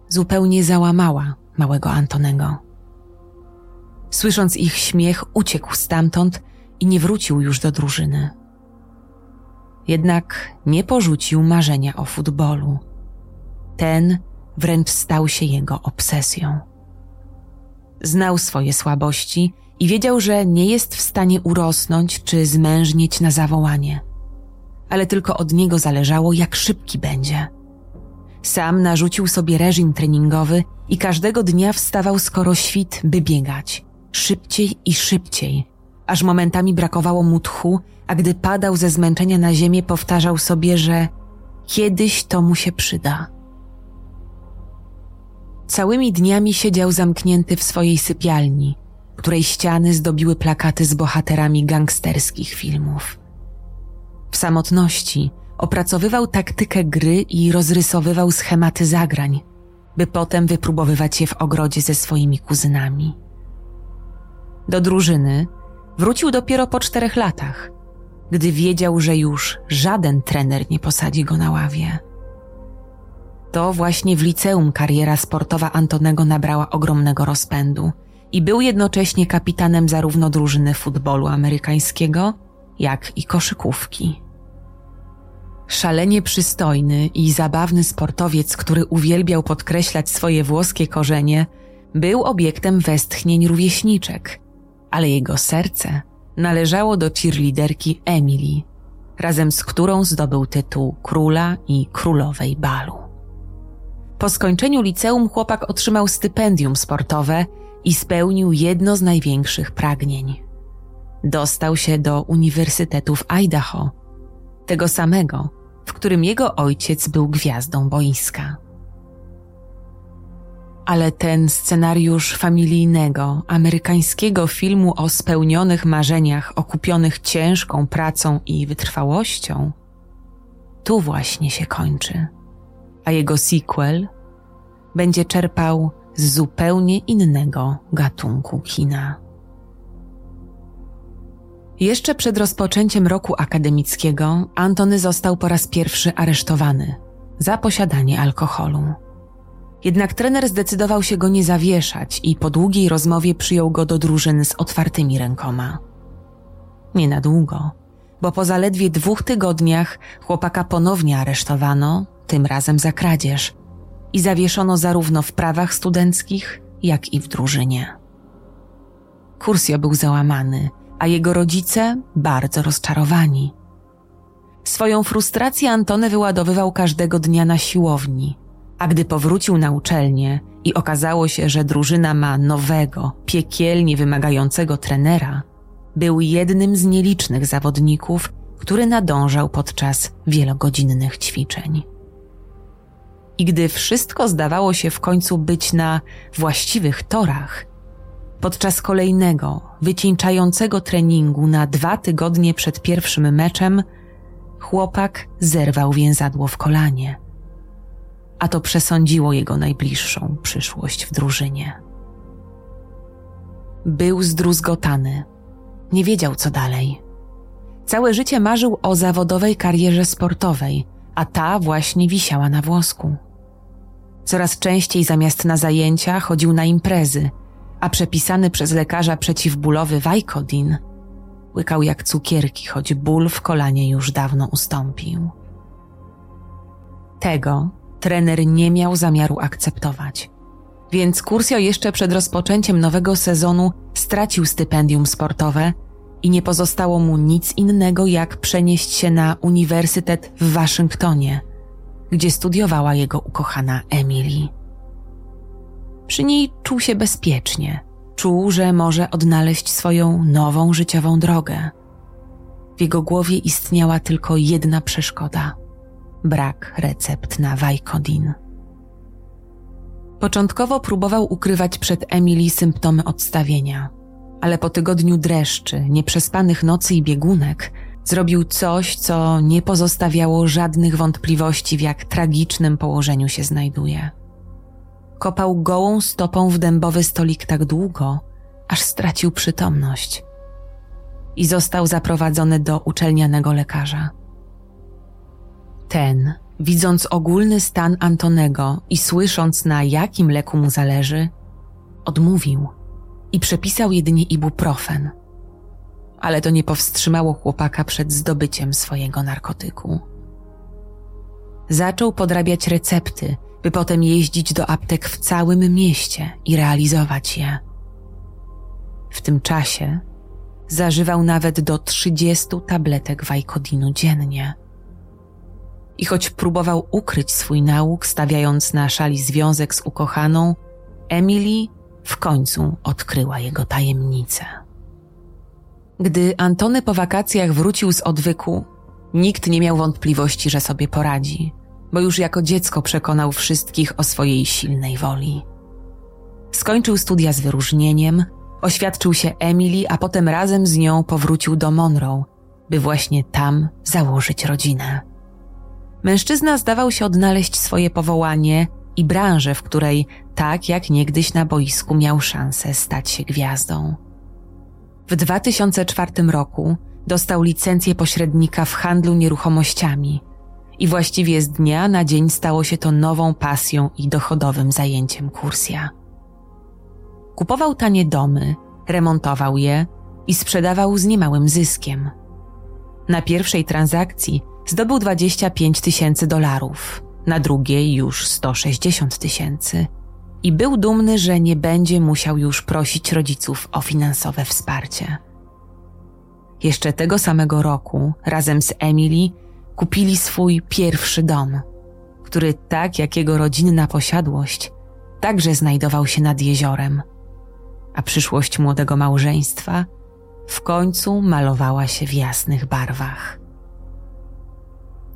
zupełnie załamała małego Antonego. Słysząc ich śmiech, uciekł stamtąd i nie wrócił już do drużyny. Jednak nie porzucił marzenia o futbolu. Ten wręcz stał się jego obsesją. Znał swoje słabości i wiedział, że nie jest w stanie urosnąć czy zmężnieć na zawołanie. Ale tylko od niego zależało, jak szybki będzie. Sam narzucił sobie reżim treningowy i każdego dnia wstawał skoro świt, by biegać. Szybciej i szybciej, aż momentami brakowało mu tchu, a gdy padał ze zmęczenia na ziemię, powtarzał sobie, że kiedyś to mu się przyda. Całymi dniami siedział zamknięty w swojej sypialni, której ściany zdobiły plakaty z bohaterami gangsterskich filmów. W samotności opracowywał taktykę gry i rozrysowywał schematy zagrań, by potem wypróbowywać je w ogrodzie ze swoimi kuzynami. Do drużyny wrócił dopiero po czterech latach, gdy wiedział, że już żaden trener nie posadzi go na ławie. To właśnie w liceum kariera sportowa Antonego nabrała ogromnego rozpędu i był jednocześnie kapitanem zarówno drużyny futbolu amerykańskiego, jak i koszykówki. Szalenie przystojny i zabawny sportowiec, który uwielbiał podkreślać swoje włoskie korzenie, był obiektem westchnień rówieśniczek, ale jego serce należało do cheerleaderki Emily, razem z którą zdobył tytuł króla i królowej balu. Po skończeniu liceum chłopak otrzymał stypendium sportowe i spełnił jedno z największych pragnień. Dostał się do Uniwersytetu w Idaho, tego samego, w którym jego ojciec był gwiazdą boiska ale ten scenariusz familijnego, amerykańskiego filmu o spełnionych marzeniach okupionych ciężką pracą i wytrwałością, tu właśnie się kończy, a jego sequel będzie czerpał z zupełnie innego gatunku kina. Jeszcze przed rozpoczęciem roku akademickiego Antony został po raz pierwszy aresztowany za posiadanie alkoholu. Jednak trener zdecydował się go nie zawieszać i po długiej rozmowie przyjął go do drużyny z otwartymi rękoma. Nie na długo, bo po zaledwie dwóch tygodniach chłopaka ponownie aresztowano, tym razem za kradzież, i zawieszono zarówno w prawach studenckich, jak i w drużynie. Kursjo był załamany, a jego rodzice bardzo rozczarowani. Swoją frustrację Antony wyładowywał każdego dnia na siłowni, a gdy powrócił na uczelnię i okazało się, że drużyna ma nowego, piekielnie wymagającego trenera, był jednym z nielicznych zawodników, który nadążał podczas wielogodzinnych ćwiczeń. I gdy wszystko zdawało się w końcu być na właściwych torach, podczas kolejnego, wycieńczającego treningu na dwa tygodnie przed pierwszym meczem, chłopak zerwał więzadło w kolanie. A to przesądziło jego najbliższą przyszłość w drużynie. Był zdruzgotany. Nie wiedział, co dalej. Całe życie marzył o zawodowej karierze sportowej, a ta właśnie wisiała na włosku. Coraz częściej zamiast na zajęcia chodził na imprezy, a przepisany przez lekarza przeciwbólowy Vicodin łykał jak cukierki, choć ból w kolanie już dawno ustąpił. Tego trener nie miał zamiaru akceptować. Więc Kursio jeszcze przed rozpoczęciem nowego sezonu stracił stypendium sportowe i nie pozostało mu nic innego, jak przenieść się na uniwersytet w Waszyngtonie, gdzie studiowała jego ukochana Emily. Przy niej czuł się bezpiecznie, czuł, że może odnaleźć swoją nową życiową drogę. W jego głowie istniała tylko jedna przeszkoda brak recept na Vicodin. Początkowo próbował ukrywać przed Emily symptomy odstawienia – ale po tygodniu dreszczy, nieprzespanych nocy i biegunek, zrobił coś, co nie pozostawiało żadnych wątpliwości, w jak tragicznym położeniu się znajduje. Kopał gołą stopą w dębowy stolik tak długo, aż stracił przytomność i został zaprowadzony do uczelnianego lekarza. Ten, widząc ogólny stan Antonego i słysząc na jakim leku mu zależy, odmówił – i przepisał jedynie ibuprofen. Ale to nie powstrzymało chłopaka przed zdobyciem swojego narkotyku. Zaczął podrabiać recepty, by potem jeździć do aptek w całym mieście i realizować je. W tym czasie zażywał nawet do 30 tabletek wajkodinu dziennie. I choć próbował ukryć swój nauk, stawiając na szali związek z ukochaną, Emily w końcu odkryła jego tajemnicę. Gdy Antony po wakacjach wrócił z odwyku, nikt nie miał wątpliwości, że sobie poradzi, bo już jako dziecko przekonał wszystkich o swojej silnej woli. Skończył studia z wyróżnieniem, oświadczył się Emily, a potem razem z nią powrócił do Monroe, by właśnie tam założyć rodzinę. Mężczyzna zdawał się odnaleźć swoje powołanie i branżę, w której, tak jak niegdyś na boisku, miał szansę stać się gwiazdą. W 2004 roku dostał licencję pośrednika w handlu nieruchomościami i właściwie z dnia na dzień stało się to nową pasją i dochodowym zajęciem kursja. Kupował tanie domy, remontował je i sprzedawał z niemałym zyskiem. Na pierwszej transakcji zdobył 25 tysięcy dolarów, na drugiej już 160 tysięcy. I był dumny, że nie będzie musiał już prosić rodziców o finansowe wsparcie. Jeszcze tego samego roku, razem z Emily, kupili swój pierwszy dom, który, tak jak jego rodzinna posiadłość, także znajdował się nad jeziorem, a przyszłość młodego małżeństwa w końcu malowała się w jasnych barwach.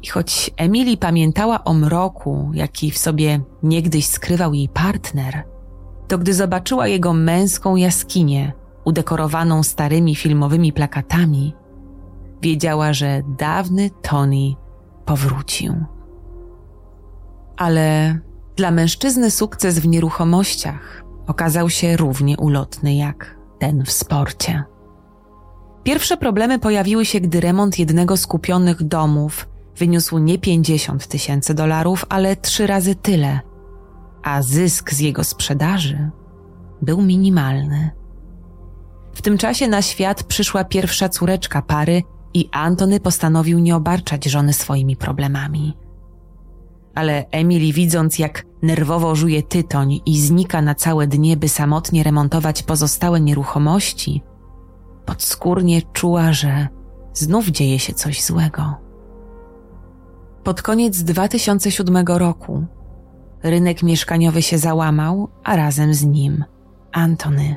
I choć Emily pamiętała o mroku, jaki w sobie niegdyś skrywał jej partner, to gdy zobaczyła jego męską jaskinię, udekorowaną starymi filmowymi plakatami, wiedziała, że dawny Tony powrócił. Ale dla mężczyzny sukces w nieruchomościach okazał się równie ulotny jak ten w sporcie. Pierwsze problemy pojawiły się, gdy remont jednego z kupionych domów wyniósł nie 50 tysięcy dolarów, ale trzy razy tyle, a zysk z jego sprzedaży był minimalny. W tym czasie na świat przyszła pierwsza córeczka pary i Antony postanowił nie obarczać żony swoimi problemami. ale Emily widząc jak nerwowo żuje tytoń i znika na całe dnie, by samotnie remontować pozostałe nieruchomości, podskórnie czuła, że znów dzieje się coś złego. Pod koniec 2007 roku rynek mieszkaniowy się załamał, a razem z nim Antony.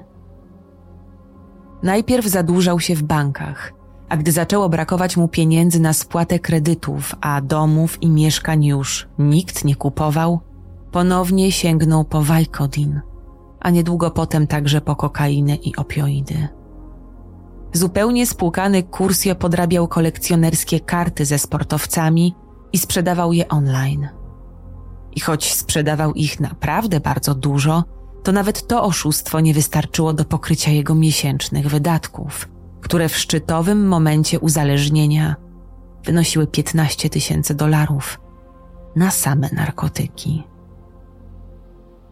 Najpierw zadłużał się w bankach, a gdy zaczęło brakować mu pieniędzy na spłatę kredytów, a domów i mieszkań już nikt nie kupował, ponownie sięgnął po Wajkodin, a niedługo potem także po kokainę i opioidy. Zupełnie spłukany Kursio podrabiał kolekcjonerskie karty ze sportowcami i sprzedawał je online. I choć sprzedawał ich naprawdę bardzo dużo, to nawet to oszustwo nie wystarczyło do pokrycia jego miesięcznych wydatków, które w szczytowym momencie uzależnienia wynosiły 15 tysięcy dolarów na same narkotyki.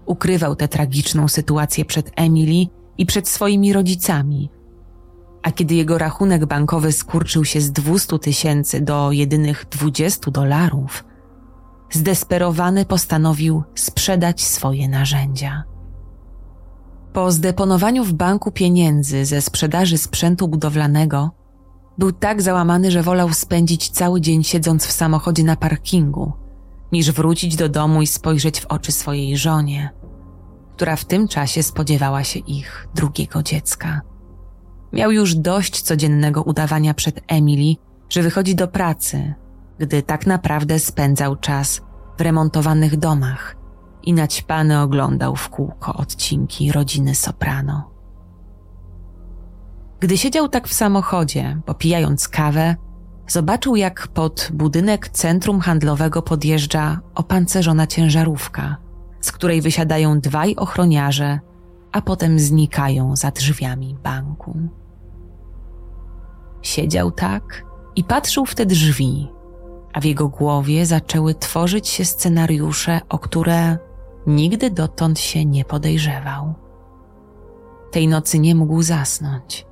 Ukrywał tę tragiczną sytuację przed Emily i przed swoimi rodzicami. A kiedy jego rachunek bankowy skurczył się z 200 tysięcy do jedynych 20 dolarów, zdesperowany postanowił sprzedać swoje narzędzia. Po zdeponowaniu w banku pieniędzy ze sprzedaży sprzętu budowlanego, był tak załamany, że wolał spędzić cały dzień siedząc w samochodzie na parkingu, niż wrócić do domu i spojrzeć w oczy swojej żonie, która w tym czasie spodziewała się ich drugiego dziecka. Miał już dość codziennego udawania przed Emily, że wychodzi do pracy, gdy tak naprawdę spędzał czas w remontowanych domach i naćpany oglądał w kółko odcinki rodziny Soprano. Gdy siedział tak w samochodzie, popijając kawę, zobaczył jak pod budynek centrum handlowego podjeżdża opancerzona ciężarówka, z której wysiadają dwaj ochroniarze, a potem znikają za drzwiami banku. Siedział tak i patrzył w te drzwi, a w jego głowie zaczęły tworzyć się scenariusze, o które nigdy dotąd się nie podejrzewał. Tej nocy nie mógł zasnąć.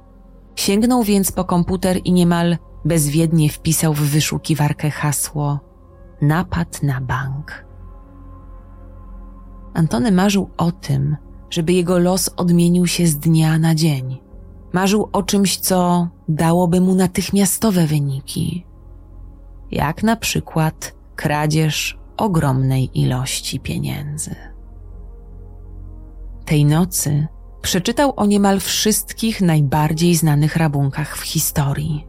Sięgnął więc po komputer i niemal bezwiednie wpisał w wyszukiwarkę hasło napad na bank. Antony marzył o tym, żeby jego los odmienił się z dnia na dzień. Marzył o czymś, co dałoby mu natychmiastowe wyniki, jak na przykład kradzież ogromnej ilości pieniędzy. Tej nocy przeczytał o niemal wszystkich najbardziej znanych rabunkach w historii,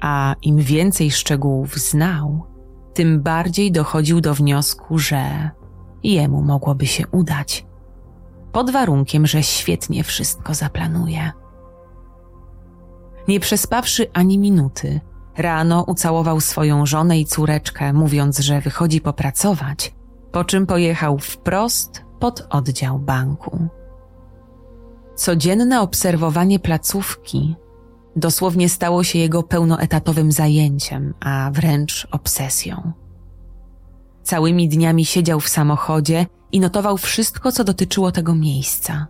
a im więcej szczegółów znał, tym bardziej dochodził do wniosku, że jemu mogłoby się udać, pod warunkiem, że świetnie wszystko zaplanuje. Nie przespawszy ani minuty, Rano ucałował swoją żonę i córeczkę, mówiąc, że wychodzi popracować, po czym pojechał wprost pod oddział banku. Codzienne obserwowanie placówki dosłownie stało się jego pełnoetatowym zajęciem, a wręcz obsesją. Całymi dniami siedział w samochodzie i notował wszystko, co dotyczyło tego miejsca.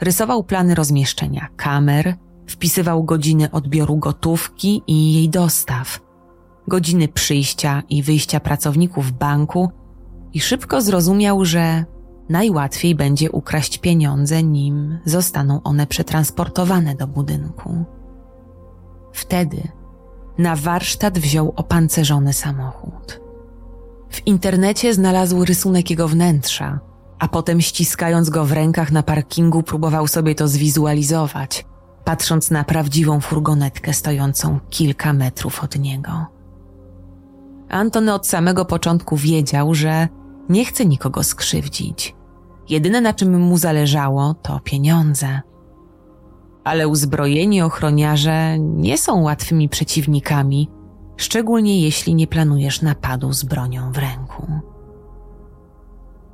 Rysował plany rozmieszczenia kamer, Wpisywał godziny odbioru gotówki i jej dostaw, godziny przyjścia i wyjścia pracowników banku i szybko zrozumiał, że najłatwiej będzie ukraść pieniądze, nim zostaną one przetransportowane do budynku. Wtedy na warsztat wziął opancerzony samochód. W internecie znalazł rysunek jego wnętrza, a potem ściskając go w rękach na parkingu próbował sobie to zwizualizować – patrząc na prawdziwą furgonetkę stojącą kilka metrów od niego. Antony od samego początku wiedział, że nie chce nikogo skrzywdzić. Jedyne na czym mu zależało to pieniądze. Ale uzbrojeni ochroniarze nie są łatwymi przeciwnikami, szczególnie jeśli nie planujesz napadu z bronią w ręku.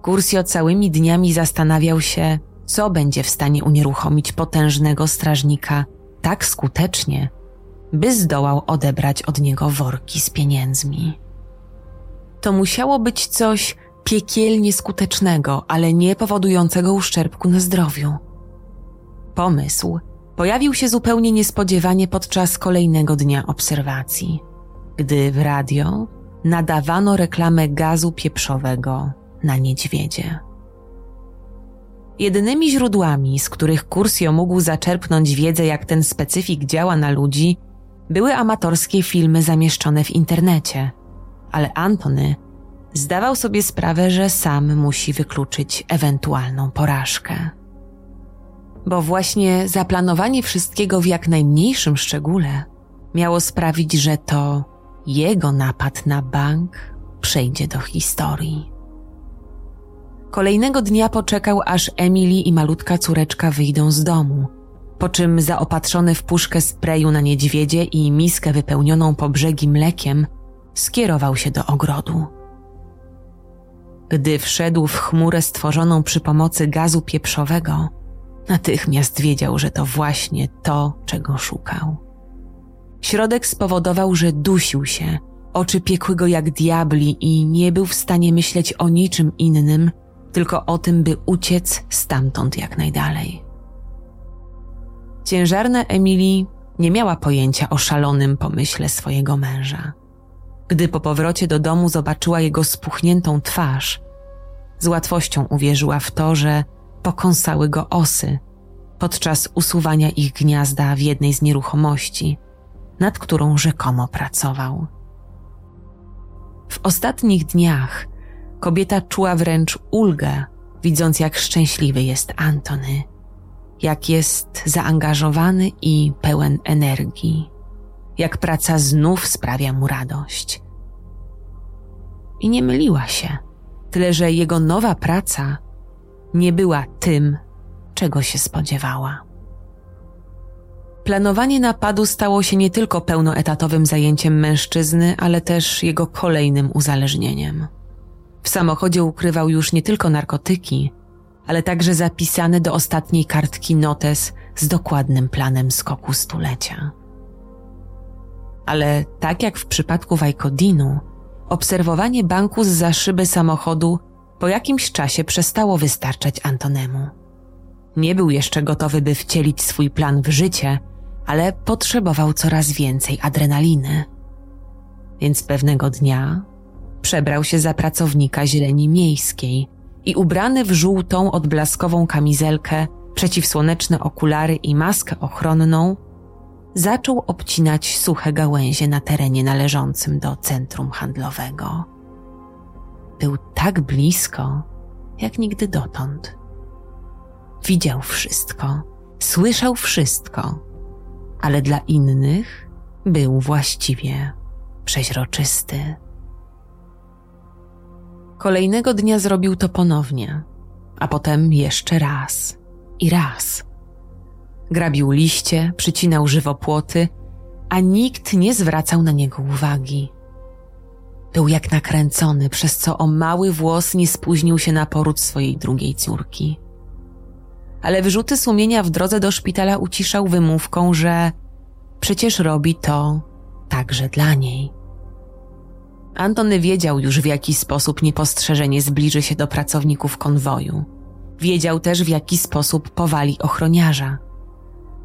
Kursio całymi dniami zastanawiał się, co będzie w stanie unieruchomić potężnego strażnika tak skutecznie, by zdołał odebrać od niego worki z pieniędzmi. To musiało być coś piekielnie skutecznego, ale nie powodującego uszczerbku na zdrowiu. Pomysł pojawił się zupełnie niespodziewanie podczas kolejnego dnia obserwacji, gdy w radio nadawano reklamę gazu pieprzowego na niedźwiedzie. Jedynymi źródłami, z których Kursio mógł zaczerpnąć wiedzę, jak ten specyfik działa na ludzi, były amatorskie filmy zamieszczone w internecie, ale Antony zdawał sobie sprawę, że sam musi wykluczyć ewentualną porażkę. Bo właśnie zaplanowanie wszystkiego w jak najmniejszym szczególe miało sprawić, że to jego napad na bank przejdzie do historii. Kolejnego dnia poczekał, aż Emily i malutka córeczka wyjdą z domu, po czym zaopatrzony w puszkę sprayu na niedźwiedzie i miskę wypełnioną po brzegi mlekiem, skierował się do ogrodu. Gdy wszedł w chmurę stworzoną przy pomocy gazu pieprzowego, natychmiast wiedział, że to właśnie to, czego szukał. Środek spowodował, że dusił się, oczy piekły go jak diabli i nie był w stanie myśleć o niczym innym, tylko o tym, by uciec stamtąd jak najdalej. Ciężarna Emily nie miała pojęcia o szalonym pomyśle swojego męża. Gdy po powrocie do domu zobaczyła jego spuchniętą twarz, z łatwością uwierzyła w to, że pokąsały go osy podczas usuwania ich gniazda w jednej z nieruchomości, nad którą rzekomo pracował. W ostatnich dniach kobieta czuła wręcz ulgę, widząc jak szczęśliwy jest Antony, jak jest zaangażowany i pełen energii, jak praca znów sprawia mu radość. I nie myliła się, tyle że jego nowa praca nie była tym, czego się spodziewała. Planowanie napadu stało się nie tylko pełnoetatowym zajęciem mężczyzny, ale też jego kolejnym uzależnieniem. W samochodzie ukrywał już nie tylko narkotyki, ale także zapisany do ostatniej kartki notes z dokładnym planem skoku stulecia. Ale tak jak w przypadku Wajkodinu, obserwowanie banku z za szyby samochodu po jakimś czasie przestało wystarczać Antonemu. Nie był jeszcze gotowy, by wcielić swój plan w życie, ale potrzebował coraz więcej adrenaliny. Więc pewnego dnia przebrał się za pracownika zieleni miejskiej i ubrany w żółtą, odblaskową kamizelkę, przeciwsłoneczne okulary i maskę ochronną, zaczął obcinać suche gałęzie na terenie należącym do centrum handlowego. Był tak blisko, jak nigdy dotąd. Widział wszystko, słyszał wszystko, ale dla innych był właściwie przeźroczysty. Kolejnego dnia zrobił to ponownie, a potem jeszcze raz i raz. Grabił liście, przycinał żywopłoty, a nikt nie zwracał na niego uwagi. Był jak nakręcony, przez co o mały włos nie spóźnił się na poród swojej drugiej córki. Ale wyrzuty sumienia w drodze do szpitala uciszał wymówką, że przecież robi to także dla niej. Antony wiedział już, w jaki sposób niepostrzeżenie zbliży się do pracowników konwoju. Wiedział też, w jaki sposób powali ochroniarza.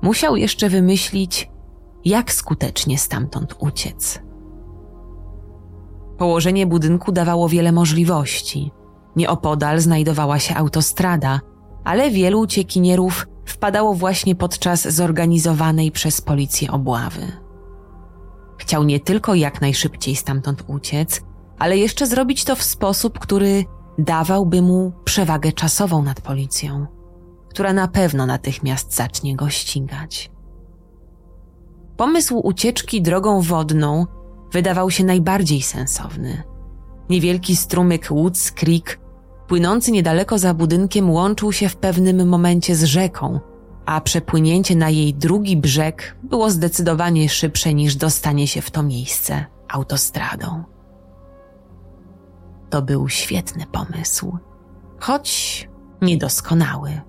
Musiał jeszcze wymyślić, jak skutecznie stamtąd uciec. Położenie budynku dawało wiele możliwości. Nieopodal znajdowała się autostrada, ale wielu uciekinierów wpadało właśnie podczas zorganizowanej przez policję obławy. Chciał nie tylko jak najszybciej stamtąd uciec, ale jeszcze zrobić to w sposób, który dawałby mu przewagę czasową nad policją, która na pewno natychmiast zacznie go ścigać. Pomysł ucieczki drogą wodną wydawał się najbardziej sensowny. Niewielki strumyk Woods Creek, płynący niedaleko za budynkiem, łączył się w pewnym momencie z rzeką, a przepłynięcie na jej drugi brzeg było zdecydowanie szybsze niż dostanie się w to miejsce autostradą. To był świetny pomysł, choć niedoskonały.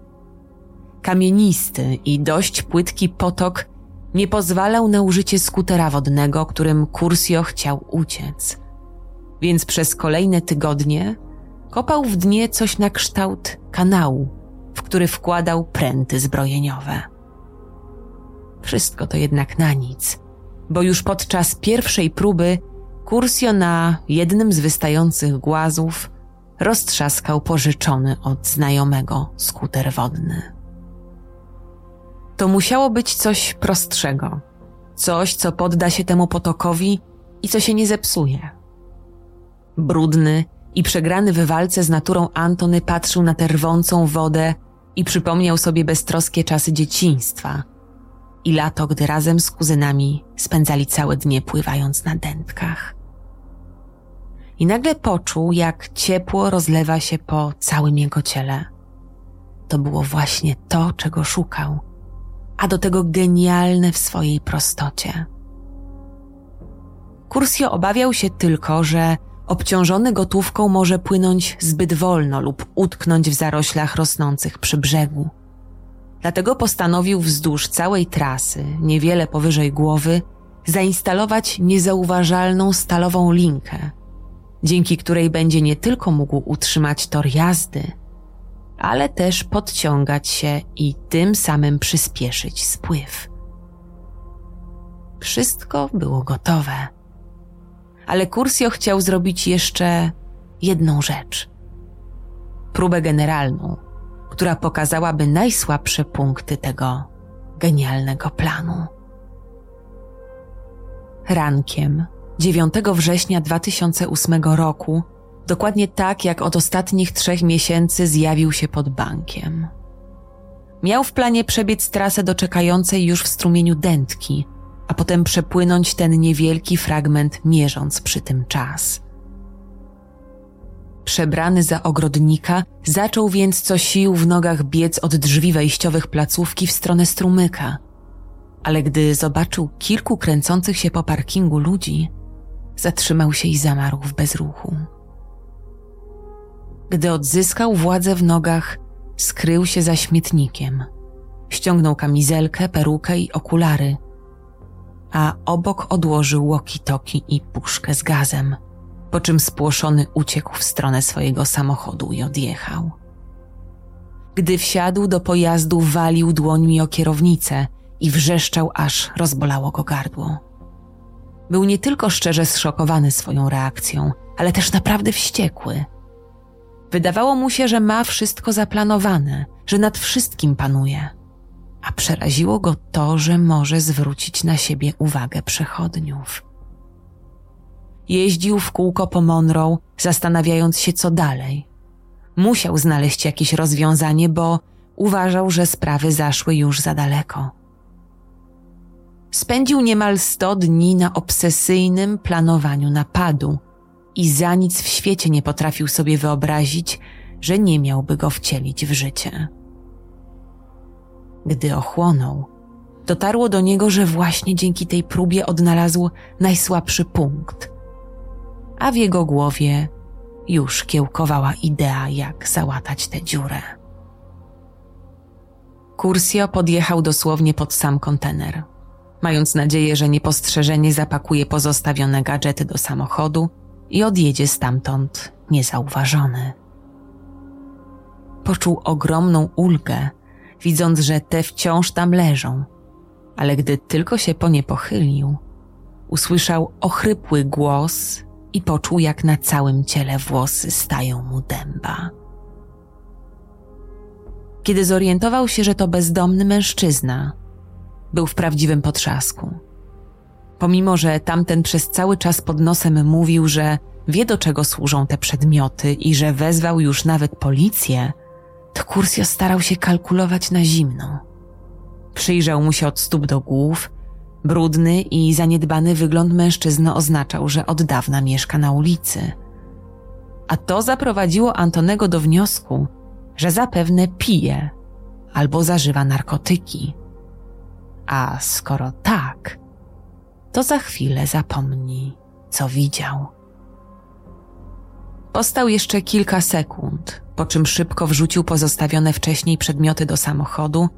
Kamienisty i dość płytki potok nie pozwalał na użycie skutera wodnego, którym Kursio chciał uciec. Więc przez kolejne tygodnie kopał w dnie coś na kształt kanału, w który wkładał pręty zbrojeniowe. Wszystko to jednak na nic, bo już podczas pierwszej próby Kursio na jednym z wystających głazów roztrzaskał pożyczony od znajomego skuter wodny. To musiało być coś prostszego, coś, co podda się temu potokowi i co się nie zepsuje. Brudny i przegrany w walce z naturą Antony patrzył na tę rwącą wodę i przypomniał sobie beztroskie czasy dzieciństwa i lato, gdy razem z kuzynami spędzali całe dnie pływając na dętkach. I nagle poczuł, jak ciepło rozlewa się po całym jego ciele. To było właśnie to, czego szukał, a do tego genialne w swojej prostocie. Kursio obawiał się tylko, że obciążony gotówką może płynąć zbyt wolno lub utknąć w zaroślach rosnących przy brzegu. Dlatego postanowił wzdłuż całej trasy, niewiele powyżej głowy, zainstalować niezauważalną stalową linkę, dzięki której będzie nie tylko mógł utrzymać tor jazdy, ale też podciągać się i tym samym przyspieszyć spływ. Wszystko było gotowe ale Kursio chciał zrobić jeszcze jedną rzecz. Próbę generalną, która pokazałaby najsłabsze punkty tego genialnego planu. Rankiem 9 września 2008 roku, dokładnie tak jak od ostatnich trzech miesięcy zjawił się pod bankiem. Miał w planie przebiec trasę do czekającej już w strumieniu dętki – a potem przepłynąć ten niewielki fragment, mierząc przy tym czas. Przebrany za ogrodnika, zaczął więc co sił w nogach biec od drzwi wejściowych placówki w stronę strumyka. Ale gdy zobaczył kilku kręcących się po parkingu ludzi, zatrzymał się i zamarł w bezruchu. Gdy odzyskał władzę w nogach, skrył się za śmietnikiem. Ściągnął kamizelkę, perukę i okulary – a obok odłożył łoki-toki i puszkę z gazem, po czym spłoszony uciekł w stronę swojego samochodu i odjechał. Gdy wsiadł do pojazdu, walił dłońmi o kierownicę i wrzeszczał, aż rozbolało go gardło. Był nie tylko szczerze zszokowany swoją reakcją, ale też naprawdę wściekły. Wydawało mu się, że ma wszystko zaplanowane, że nad wszystkim panuje a przeraziło go to, że może zwrócić na siebie uwagę przechodniów. Jeździł w kółko po Monroe, zastanawiając się, co dalej. Musiał znaleźć jakieś rozwiązanie, bo uważał, że sprawy zaszły już za daleko. Spędził niemal sto dni na obsesyjnym planowaniu napadu i za nic w świecie nie potrafił sobie wyobrazić, że nie miałby go wcielić w życie. Gdy ochłonął, dotarło do niego, że właśnie dzięki tej próbie odnalazł najsłabszy punkt, a w jego głowie już kiełkowała idea, jak załatać tę dziurę. Kursio podjechał dosłownie pod sam kontener, mając nadzieję, że niepostrzeżenie zapakuje pozostawione gadżety do samochodu i odjedzie stamtąd niezauważony. Poczuł ogromną ulgę, widząc, że te wciąż tam leżą. Ale gdy tylko się po nie pochylił, usłyszał ochrypły głos i poczuł, jak na całym ciele włosy stają mu dęba. Kiedy zorientował się, że to bezdomny mężczyzna, był w prawdziwym potrzasku. Pomimo, że tamten przez cały czas pod nosem mówił, że wie do czego służą te przedmioty i że wezwał już nawet policję, to Kursio starał się kalkulować na zimno. Przyjrzał mu się od stóp do głów. Brudny i zaniedbany wygląd mężczyzny oznaczał, że od dawna mieszka na ulicy. A to zaprowadziło Antonego do wniosku, że zapewne pije albo zażywa narkotyki. A skoro tak, to za chwilę zapomni, co widział. Postał jeszcze kilka sekund, po czym szybko wrzucił pozostawione wcześniej przedmioty do samochodu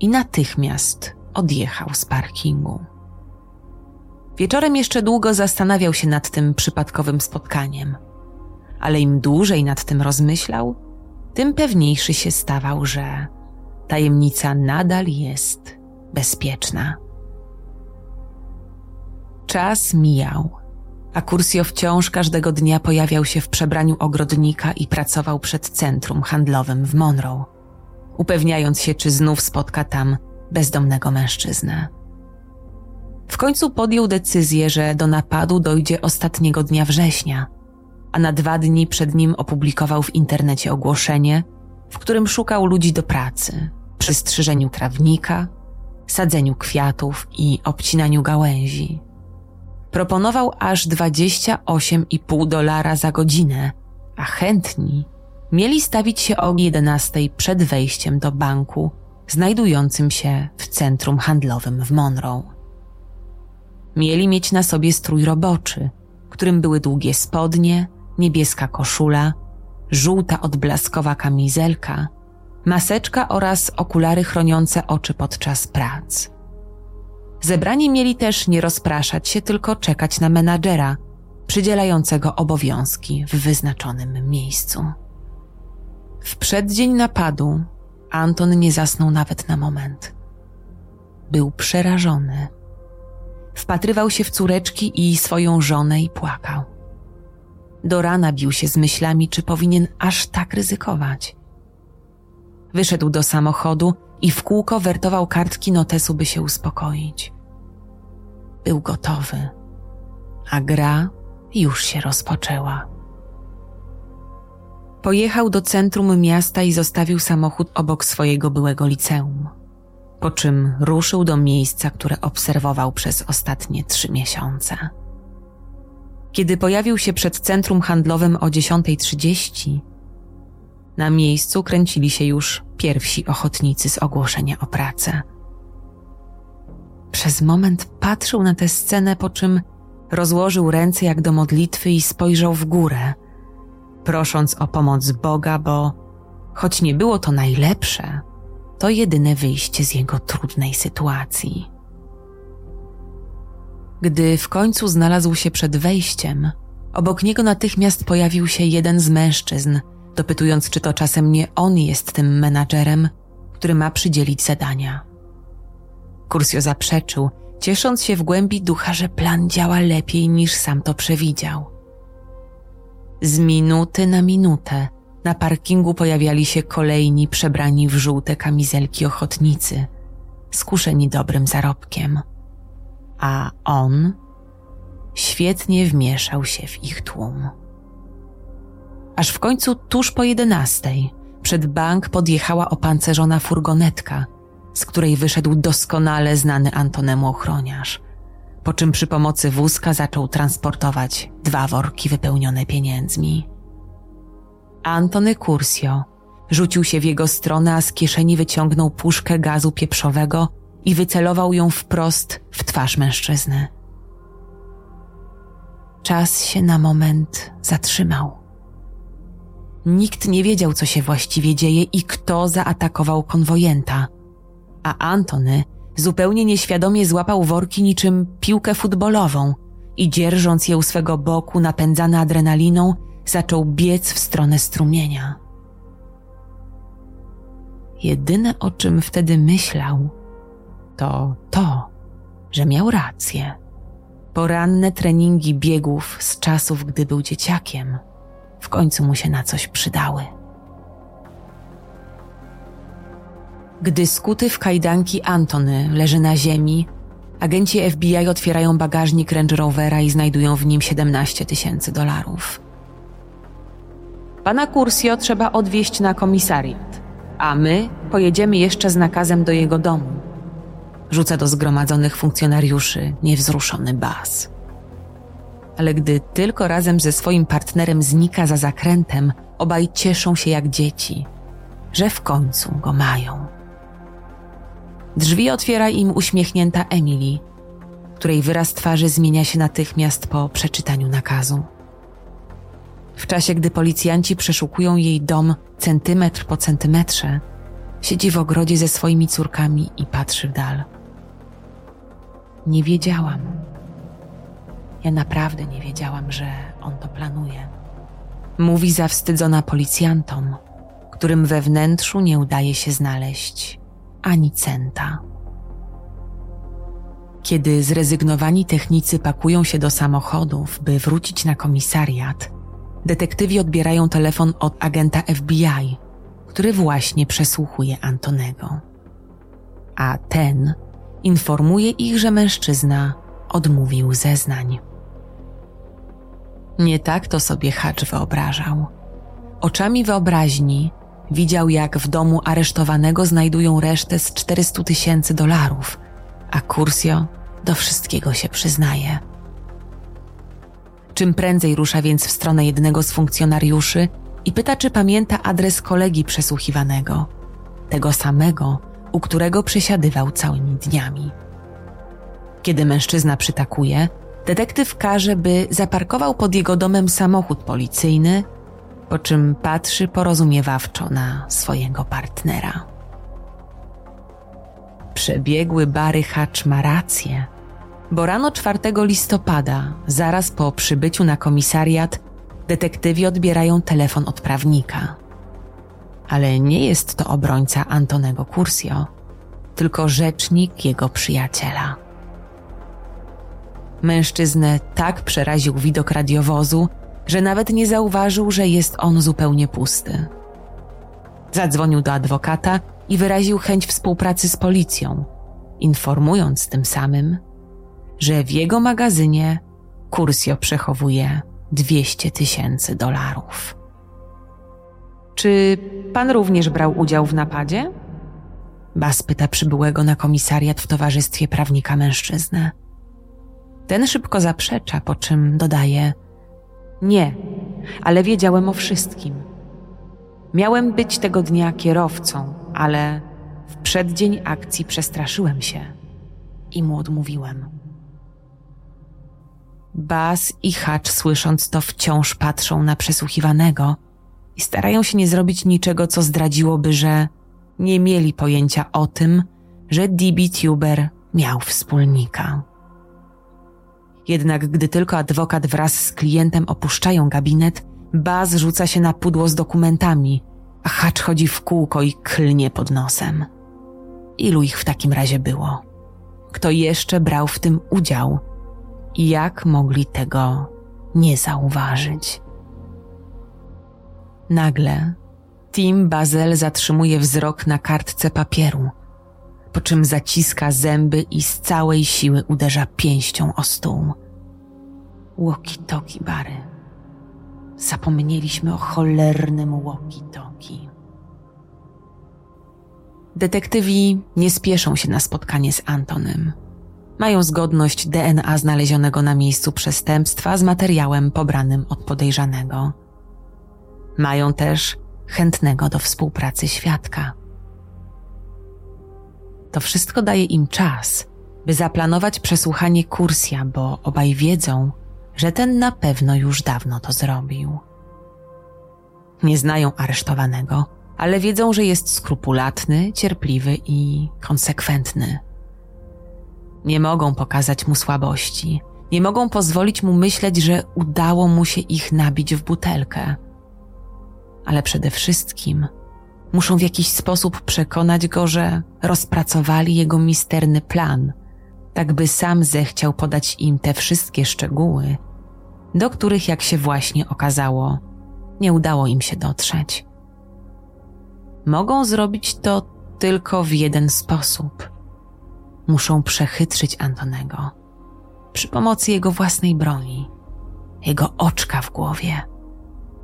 i natychmiast odjechał z parkingu. Wieczorem jeszcze długo zastanawiał się nad tym przypadkowym spotkaniem, ale im dłużej nad tym rozmyślał, tym pewniejszy się stawał, że tajemnica nadal jest bezpieczna. Czas mijał a Kursio wciąż każdego dnia pojawiał się w przebraniu ogrodnika i pracował przed centrum handlowym w Monroe, upewniając się, czy znów spotka tam bezdomnego mężczyznę. W końcu podjął decyzję, że do napadu dojdzie ostatniego dnia września, a na dwa dni przed nim opublikował w internecie ogłoszenie, w którym szukał ludzi do pracy przy strzyżeniu trawnika, sadzeniu kwiatów i obcinaniu gałęzi. Proponował aż 28,5 dolara za godzinę, a chętni mieli stawić się o 11 przed wejściem do banku znajdującym się w centrum handlowym w Monroe. Mieli mieć na sobie strój roboczy, którym były długie spodnie, niebieska koszula, żółta odblaskowa kamizelka, maseczka oraz okulary chroniące oczy podczas prac. Zebrani mieli też nie rozpraszać się, tylko czekać na menadżera, przydzielającego obowiązki w wyznaczonym miejscu. W przeddzień napadu Anton nie zasnął nawet na moment. Był przerażony. Wpatrywał się w córeczki i swoją żonę i płakał. Do rana bił się z myślami, czy powinien aż tak ryzykować. Wyszedł do samochodu i w kółko wertował kartki notesu, by się uspokoić. Był gotowy, a gra już się rozpoczęła. Pojechał do centrum miasta i zostawił samochód obok swojego byłego liceum, po czym ruszył do miejsca, które obserwował przez ostatnie trzy miesiące. Kiedy pojawił się przed centrum handlowym o 10.30, na miejscu kręcili się już pierwsi ochotnicy z ogłoszenia o pracę. Przez moment patrzył na tę scenę, po czym rozłożył ręce jak do modlitwy i spojrzał w górę, prosząc o pomoc Boga, bo choć nie było to najlepsze, to jedyne wyjście z jego trudnej sytuacji. Gdy w końcu znalazł się przed wejściem, obok niego natychmiast pojawił się jeden z mężczyzn, dopytując, czy to czasem nie on jest tym menadżerem, który ma przydzielić zadania. Kursio zaprzeczył, ciesząc się w głębi ducha, że plan działa lepiej niż sam to przewidział. Z minuty na minutę na parkingu pojawiali się kolejni przebrani w żółte kamizelki ochotnicy, skuszeni dobrym zarobkiem. A on świetnie wmieszał się w ich tłum. Aż w końcu tuż po jedenastej przed bank podjechała opancerzona furgonetka, z której wyszedł doskonale znany Antonemu ochroniarz, po czym przy pomocy wózka zaczął transportować dwa worki wypełnione pieniędzmi. Antony Cursio rzucił się w jego stronę, a z kieszeni wyciągnął puszkę gazu pieprzowego i wycelował ją wprost w twarz mężczyzny. Czas się na moment zatrzymał. Nikt nie wiedział, co się właściwie dzieje i kto zaatakował konwojenta, a Antony zupełnie nieświadomie złapał worki niczym piłkę futbolową i dzierżąc je u swego boku, napędzany adrenaliną, zaczął biec w stronę strumienia. Jedyne o czym wtedy myślał, to to, że miał rację. Poranne treningi biegów z czasów, gdy był dzieciakiem, w końcu mu się na coś przydały. Gdy skuty w kajdanki Antony leży na ziemi, agenci FBI otwierają bagażnik Range Rovera i znajdują w nim 17 tysięcy dolarów. Pana Kursio trzeba odwieźć na komisariat, a my pojedziemy jeszcze z nakazem do jego domu. Rzuca do zgromadzonych funkcjonariuszy niewzruszony bas. Ale gdy tylko razem ze swoim partnerem znika za zakrętem, obaj cieszą się jak dzieci, że w końcu go mają. Drzwi otwiera im uśmiechnięta Emily, której wyraz twarzy zmienia się natychmiast po przeczytaniu nakazu. W czasie, gdy policjanci przeszukują jej dom centymetr po centymetrze, siedzi w ogrodzie ze swoimi córkami i patrzy w dal. Nie wiedziałam. Ja naprawdę nie wiedziałam, że on to planuje. Mówi zawstydzona policjantom, którym we wnętrzu nie udaje się znaleźć ani centa. Kiedy zrezygnowani technicy pakują się do samochodów, by wrócić na komisariat, detektywi odbierają telefon od agenta FBI, który właśnie przesłuchuje Antonego. A ten informuje ich, że mężczyzna odmówił zeznań. Nie tak to sobie Hacz wyobrażał. Oczami wyobraźni widział, jak w domu aresztowanego znajdują resztę z 400 tysięcy dolarów, a Kursio do wszystkiego się przyznaje. Czym prędzej rusza więc w stronę jednego z funkcjonariuszy i pyta, czy pamięta adres kolegi przesłuchiwanego, tego samego, u którego przesiadywał całymi dniami. Kiedy mężczyzna przytakuje, detektyw każe, by zaparkował pod jego domem samochód policyjny, po czym patrzy porozumiewawczo na swojego partnera. Przebiegły Bary Hacz ma rację, bo rano 4 listopada, zaraz po przybyciu na komisariat, detektywi odbierają telefon od prawnika. Ale nie jest to obrońca Antonego Cursio, tylko rzecznik jego przyjaciela. Mężczyznę tak przeraził widok radiowozu, że nawet nie zauważył, że jest on zupełnie pusty. Zadzwonił do adwokata i wyraził chęć współpracy z policją, informując tym samym, że w jego magazynie Kursio przechowuje 200 tysięcy dolarów. Czy pan również brał udział w napadzie? Bas pyta przybyłego na komisariat w towarzystwie prawnika mężczyznę. Ten szybko zaprzecza, po czym dodaje: Nie, ale wiedziałem o wszystkim. Miałem być tego dnia kierowcą, ale w przeddzień akcji przestraszyłem się i mu odmówiłem. Bas i Hacz, słysząc to, wciąż patrzą na przesłuchiwanego i starają się nie zrobić niczego, co zdradziłoby, że nie mieli pojęcia o tym, że DB Tuber miał wspólnika. Jednak gdy tylko adwokat wraz z klientem opuszczają gabinet, Baz rzuca się na pudło z dokumentami, a Hacz chodzi w kółko i klnie pod nosem. Ilu ich w takim razie było? Kto jeszcze brał w tym udział? Jak mogli tego nie zauważyć? Nagle Tim Bazel zatrzymuje wzrok na kartce papieru, po czym zaciska zęby i z całej siły uderza pięścią o stół. Łoki-toki, Bary. Zapomnieliśmy o cholernym łoki-toki. Detektywi nie spieszą się na spotkanie z Antonem. Mają zgodność DNA znalezionego na miejscu przestępstwa z materiałem pobranym od podejrzanego. Mają też chętnego do współpracy świadka. To wszystko daje im czas, by zaplanować przesłuchanie Kursja, bo obaj wiedzą, że ten na pewno już dawno to zrobił. Nie znają aresztowanego, ale wiedzą, że jest skrupulatny, cierpliwy i konsekwentny. Nie mogą pokazać mu słabości, nie mogą pozwolić mu myśleć, że udało mu się ich nabić w butelkę. Ale przede wszystkim muszą w jakiś sposób przekonać go, że rozpracowali jego misterny plan, tak by sam zechciał podać im te wszystkie szczegóły, do których, jak się właśnie okazało, nie udało im się dotrzeć. Mogą zrobić to tylko w jeden sposób. Muszą przechytrzyć Antonego przy pomocy jego własnej broni, jego oczka w głowie,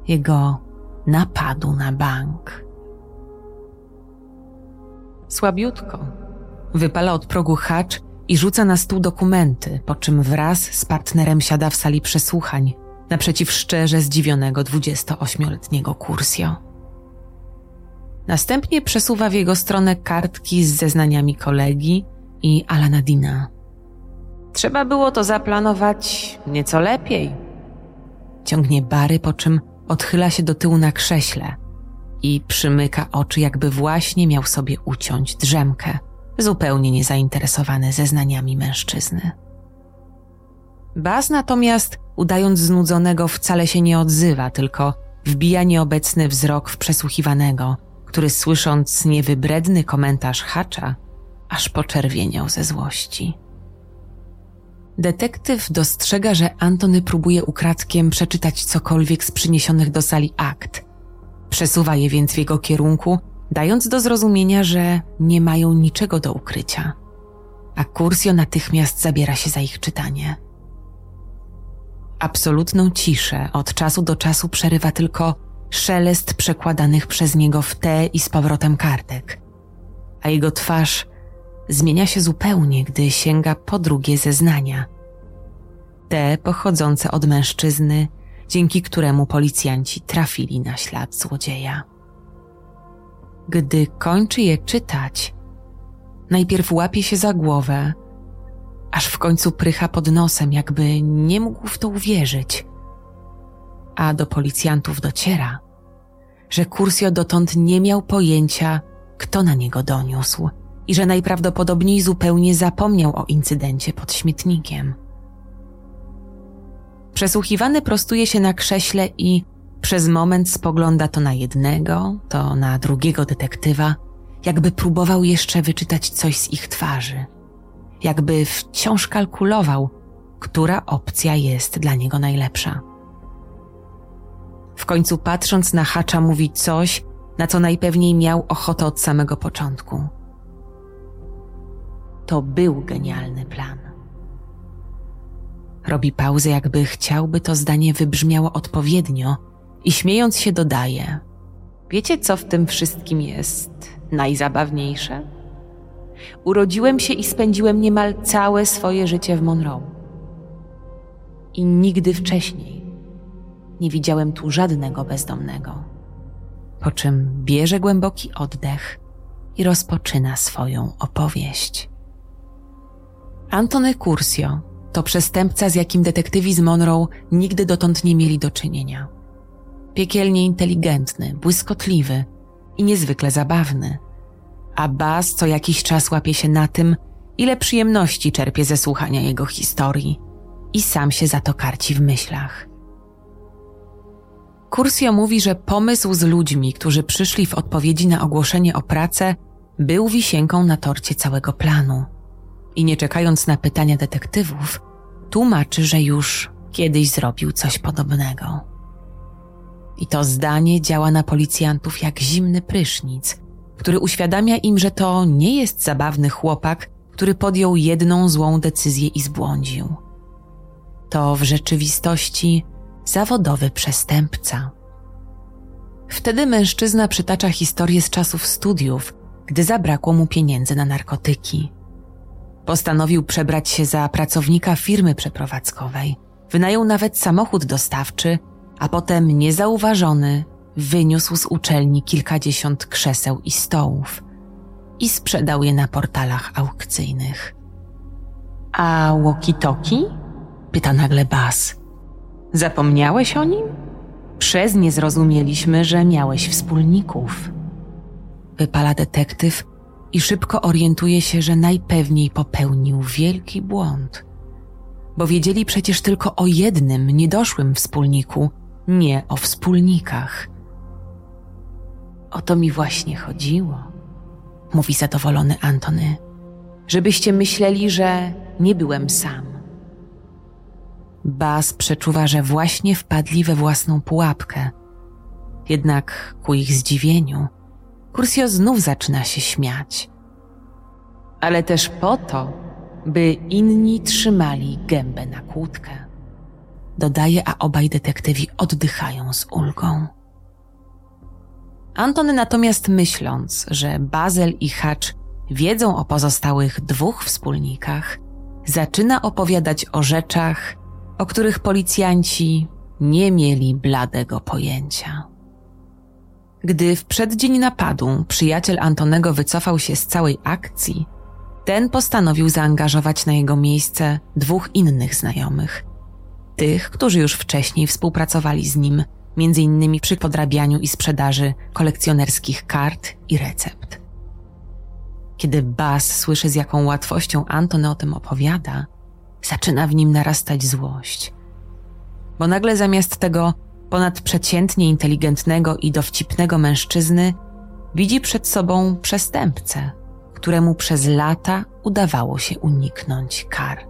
jego napadu na bank. Słabiutko wypala od progu hacz i rzuca na stół dokumenty, po czym wraz z partnerem siada w sali przesłuchań naprzeciw szczerze zdziwionego 28-letniego Kursio. Następnie przesuwa w jego stronę kartki z zeznaniami kolegi i Alana Dina. Trzeba było to zaplanować nieco lepiej. Ciągnie bary, po czym odchyla się do tyłu na krześle i przymyka oczy, jakby właśnie miał sobie uciąć drzemkę, zupełnie niezainteresowany zeznaniami mężczyzny. Baz natomiast, udając znudzonego, wcale się nie odzywa, tylko wbija nieobecny wzrok w przesłuchiwanego, który słysząc niewybredny komentarz hacza, aż poczerwieniał ze złości. Detektyw dostrzega, że Antony próbuje ukradkiem przeczytać cokolwiek z przyniesionych do sali akt. Przesuwa je więc w jego kierunku, dając do zrozumienia, że nie mają niczego do ukrycia. A Kursio natychmiast zabiera się za ich czytanie. Absolutną ciszę od czasu do czasu przerywa tylko szelest przekładanych przez niego w te i z powrotem kartek, a jego twarz zmienia się zupełnie, gdy sięga po drugie zeznania. Te pochodzące od mężczyzny, dzięki któremu policjanci trafili na ślad złodzieja. Gdy kończy je czytać, najpierw łapie się za głowę, aż w końcu prycha pod nosem, jakby nie mógł w to uwierzyć. A do policjantów dociera, że Kursio dotąd nie miał pojęcia, kto na niego doniósł i że najprawdopodobniej zupełnie zapomniał o incydencie pod śmietnikiem. Przesłuchiwany prostuje się na krześle i przez moment spogląda to na jednego, to na drugiego detektywa, jakby próbował jeszcze wyczytać coś z ich twarzy. Jakby wciąż kalkulował, która opcja jest dla niego najlepsza. W końcu patrząc na hacza mówi coś, na co najpewniej miał ochotę od samego początku. To był genialny plan. Robi pauzę, jakby chciałby to zdanie wybrzmiało odpowiednio i śmiejąc się dodaje: Wiecie, co w tym wszystkim jest najzabawniejsze? Urodziłem się i spędziłem niemal całe swoje życie w Monroe. I nigdy wcześniej nie widziałem tu żadnego bezdomnego. Po czym bierze głęboki oddech i rozpoczyna swoją opowieść. Antony Cursio to przestępca, z jakim detektywi z Monroe nigdy dotąd nie mieli do czynienia. Piekielnie inteligentny, błyskotliwy i niezwykle zabawny. A Baz co jakiś czas łapie się na tym, ile przyjemności czerpie ze słuchania jego historii i sam się za to karci w myślach. Kursio mówi, że pomysł z ludźmi, którzy przyszli w odpowiedzi na ogłoszenie o pracę, był wisienką na torcie całego planu. I nie czekając na pytania detektywów, tłumaczy, że już kiedyś zrobił coś podobnego. I to zdanie działa na policjantów jak zimny prysznic, który uświadamia im, że to nie jest zabawny chłopak, który podjął jedną złą decyzję i zbłądził. To w rzeczywistości zawodowy przestępca. Wtedy mężczyzna przytacza historię z czasów studiów, gdy zabrakło mu pieniędzy na narkotyki. Postanowił przebrać się za pracownika firmy przeprowadzkowej. Wynajął nawet samochód dostawczy, a potem niezauważony wyniósł z uczelni kilkadziesiąt krzeseł i stołów i sprzedał je na portalach aukcyjnych. A walkie-talkie? Pyta nagle Bas. Zapomniałeś o nim? Przez nie zrozumieliśmy, że miałeś wspólników. Wypala detektyw i szybko orientuje się, że najpewniej popełnił wielki błąd. Bo wiedzieli przecież tylko o jednym niedoszłym wspólniku, nie o wspólnikach. O to mi właśnie chodziło, mówi zadowolony Antony. Żebyście myśleli, że nie byłem sam. Bas przeczuwa, że właśnie wpadli we własną pułapkę. Jednak ku ich zdziwieniu, Kursio znów zaczyna się śmiać. Ale też po to, by inni trzymali gębę na kłódkę. Dodaje, a obaj detektywi oddychają z ulgą. Antony natomiast myśląc, że Bazel i Hacz wiedzą o pozostałych dwóch wspólnikach, zaczyna opowiadać o rzeczach, o których policjanci nie mieli bladego pojęcia. Gdy w przeddzień napadu przyjaciel Antonego wycofał się z całej akcji, ten postanowił zaangażować na jego miejsce dwóch innych znajomych. Tych, którzy już wcześniej współpracowali z nim, m.in. przy podrabianiu i sprzedaży kolekcjonerskich kart i recept. Kiedy Bas słyszy, z jaką łatwością Antony o tym opowiada, zaczyna w nim narastać złość. Bo nagle zamiast tego ponadprzeciętnie inteligentnego i dowcipnego mężczyzny widzi przed sobą przestępcę, któremu przez lata udawało się uniknąć kar.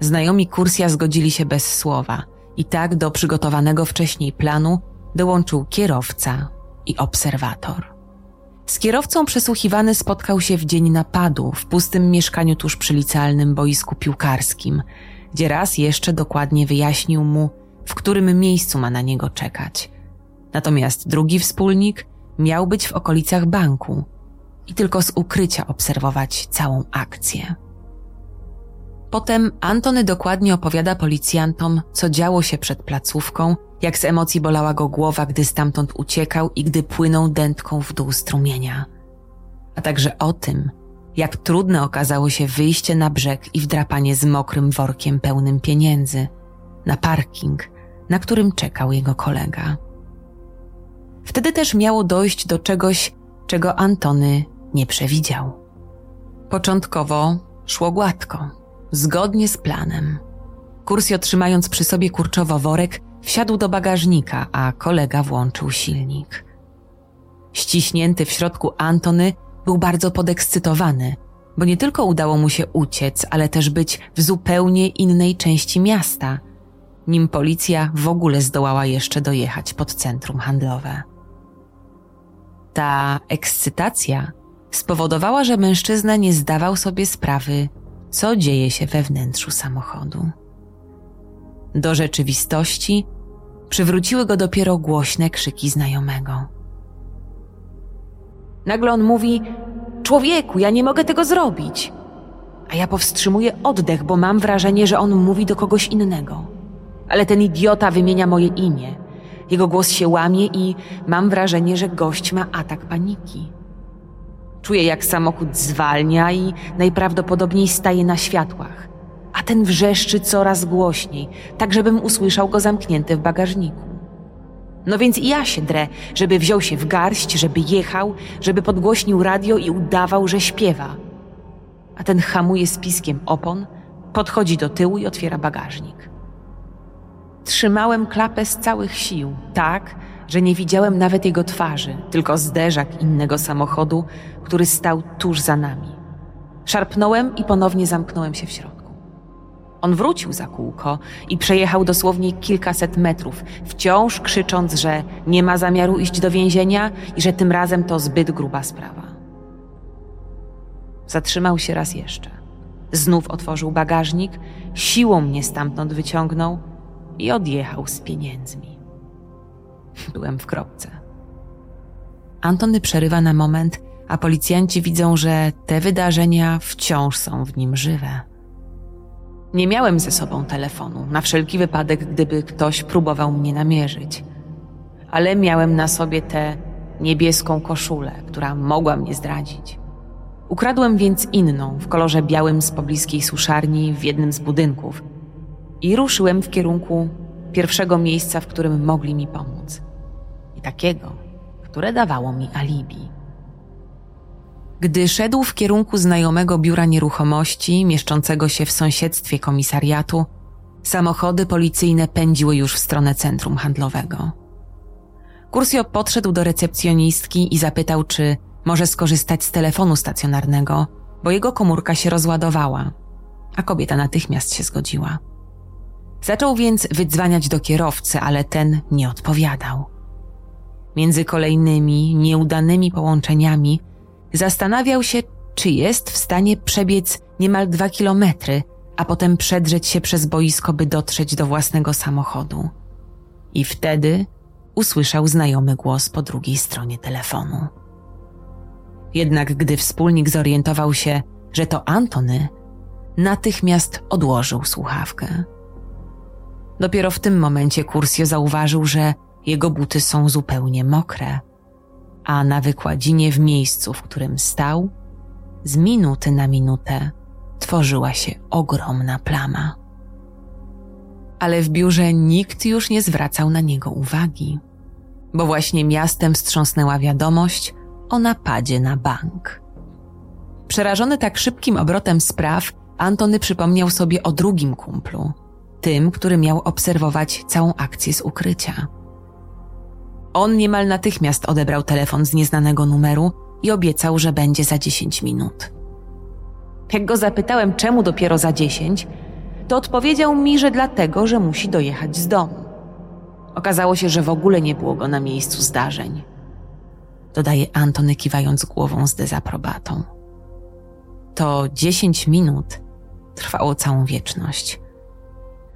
Znajomi Kursja zgodzili się bez słowa i tak do przygotowanego wcześniej planu dołączył kierowca i obserwator. Z kierowcą przesłuchiwany spotkał się w dzień napadu w pustym mieszkaniu tuż przy licealnym boisku piłkarskim, gdzie raz jeszcze dokładnie wyjaśnił mu, w którym miejscu ma na niego czekać. Natomiast drugi wspólnik miał być w okolicach banku i tylko z ukrycia obserwować całą akcję. Potem Antony dokładnie opowiada policjantom, co działo się przed placówką, jak z emocji bolała go głowa, gdy stamtąd uciekał i gdy płynął dętką w dół strumienia. A także o tym, jak trudne okazało się wyjście na brzeg i wdrapanie z mokrym workiem pełnym pieniędzy na parking, na którym czekał jego kolega. Wtedy też miało dojść do czegoś, czego Antony nie przewidział. Początkowo szło gładko zgodnie z planem. Kursjo trzymając przy sobie kurczowo worek, wsiadł do bagażnika, a kolega włączył silnik. Ściśnięty w środku Antony był bardzo podekscytowany, bo nie tylko udało mu się uciec, ale też być w zupełnie innej części miasta, nim policja w ogóle zdołała jeszcze dojechać pod centrum handlowe. Ta ekscytacja spowodowała, że mężczyzna nie zdawał sobie sprawy, co dzieje się we wnętrzu samochodu. Do rzeczywistości przywróciły go dopiero głośne krzyki znajomego. Nagle on mówi: Człowieku, ja nie mogę tego zrobić. A ja powstrzymuję oddech, bo mam wrażenie, że on mówi do kogoś innego. Ale ten idiota wymienia moje imię. Jego głos się łamie i mam wrażenie, że gość ma atak paniki. Czuję, jak samochód zwalnia i najprawdopodobniej staje na światłach. A ten wrzeszczy coraz głośniej, tak żebym usłyszał go zamknięty w bagażniku. No więc i ja się drę, żeby wziął się w garść, żeby jechał, żeby podgłośnił radio i udawał, że śpiewa. A ten hamuje z piskiem opon, podchodzi do tyłu i otwiera bagażnik. Trzymałem klapę z całych sił, tak, że nie widziałem nawet jego twarzy, tylko zderzak innego samochodu, który stał tuż za nami. Szarpnąłem i ponownie zamknąłem się w środku. On wrócił za kółko i przejechał dosłownie kilkaset metrów, wciąż krzycząc, że nie ma zamiaru iść do więzienia i że tym razem to zbyt gruba sprawa. Zatrzymał się raz jeszcze. Znów otworzył bagażnik, siłą mnie stamtąd wyciągnął i odjechał z pieniędzmi. *laughs* Byłem w kropce. Antony przerywa na moment, a policjanci widzą, że te wydarzenia wciąż są w nim żywe. Nie miałem ze sobą telefonu, na wszelki wypadek, gdyby ktoś próbował mnie namierzyć. Ale miałem na sobie tę niebieską koszulę, która mogła mnie zdradzić. Ukradłem więc inną, w kolorze białym z pobliskiej suszarni w jednym z budynków i ruszyłem w kierunku pierwszego miejsca, w którym mogli mi pomóc. I takiego, które dawało mi alibi. Gdy szedł w kierunku znajomego biura nieruchomości, mieszczącego się w sąsiedztwie komisariatu, samochody policyjne pędziły już w stronę centrum handlowego. Kursio podszedł do recepcjonistki i zapytał, czy może skorzystać z telefonu stacjonarnego, bo jego komórka się rozładowała, a kobieta natychmiast się zgodziła. Zaczął więc wydzwaniać do kierowcy, ale ten nie odpowiadał. Między kolejnymi, nieudanymi połączeniami zastanawiał się, czy jest w stanie przebiec niemal dwa kilometry, a potem przedrzeć się przez boisko, by dotrzeć do własnego samochodu. I wtedy usłyszał znajomy głos po drugiej stronie telefonu. Jednak gdy wspólnik zorientował się, że to Antony, natychmiast odłożył słuchawkę. Dopiero w tym momencie Kursio zauważył, że jego buty są zupełnie mokre, a na wykładzinie w miejscu, w którym stał, z minuty na minutę tworzyła się ogromna plama. Ale w biurze nikt już nie zwracał na niego uwagi, bo właśnie miastem wstrząsnęła wiadomość o napadzie na bank. Przerażony tak szybkim obrotem spraw, Antony przypomniał sobie o drugim kumplu, tym, który miał obserwować całą akcję z ukrycia. On niemal natychmiast odebrał telefon z nieznanego numeru i obiecał, że będzie za 10 minut. Jak go zapytałem, czemu dopiero za 10, to odpowiedział mi, że dlatego, że musi dojechać z domu. Okazało się, że w ogóle nie było go na miejscu zdarzeń. Dodaje Antony kiwając głową z dezaprobatą. To dziesięć minut trwało całą wieczność.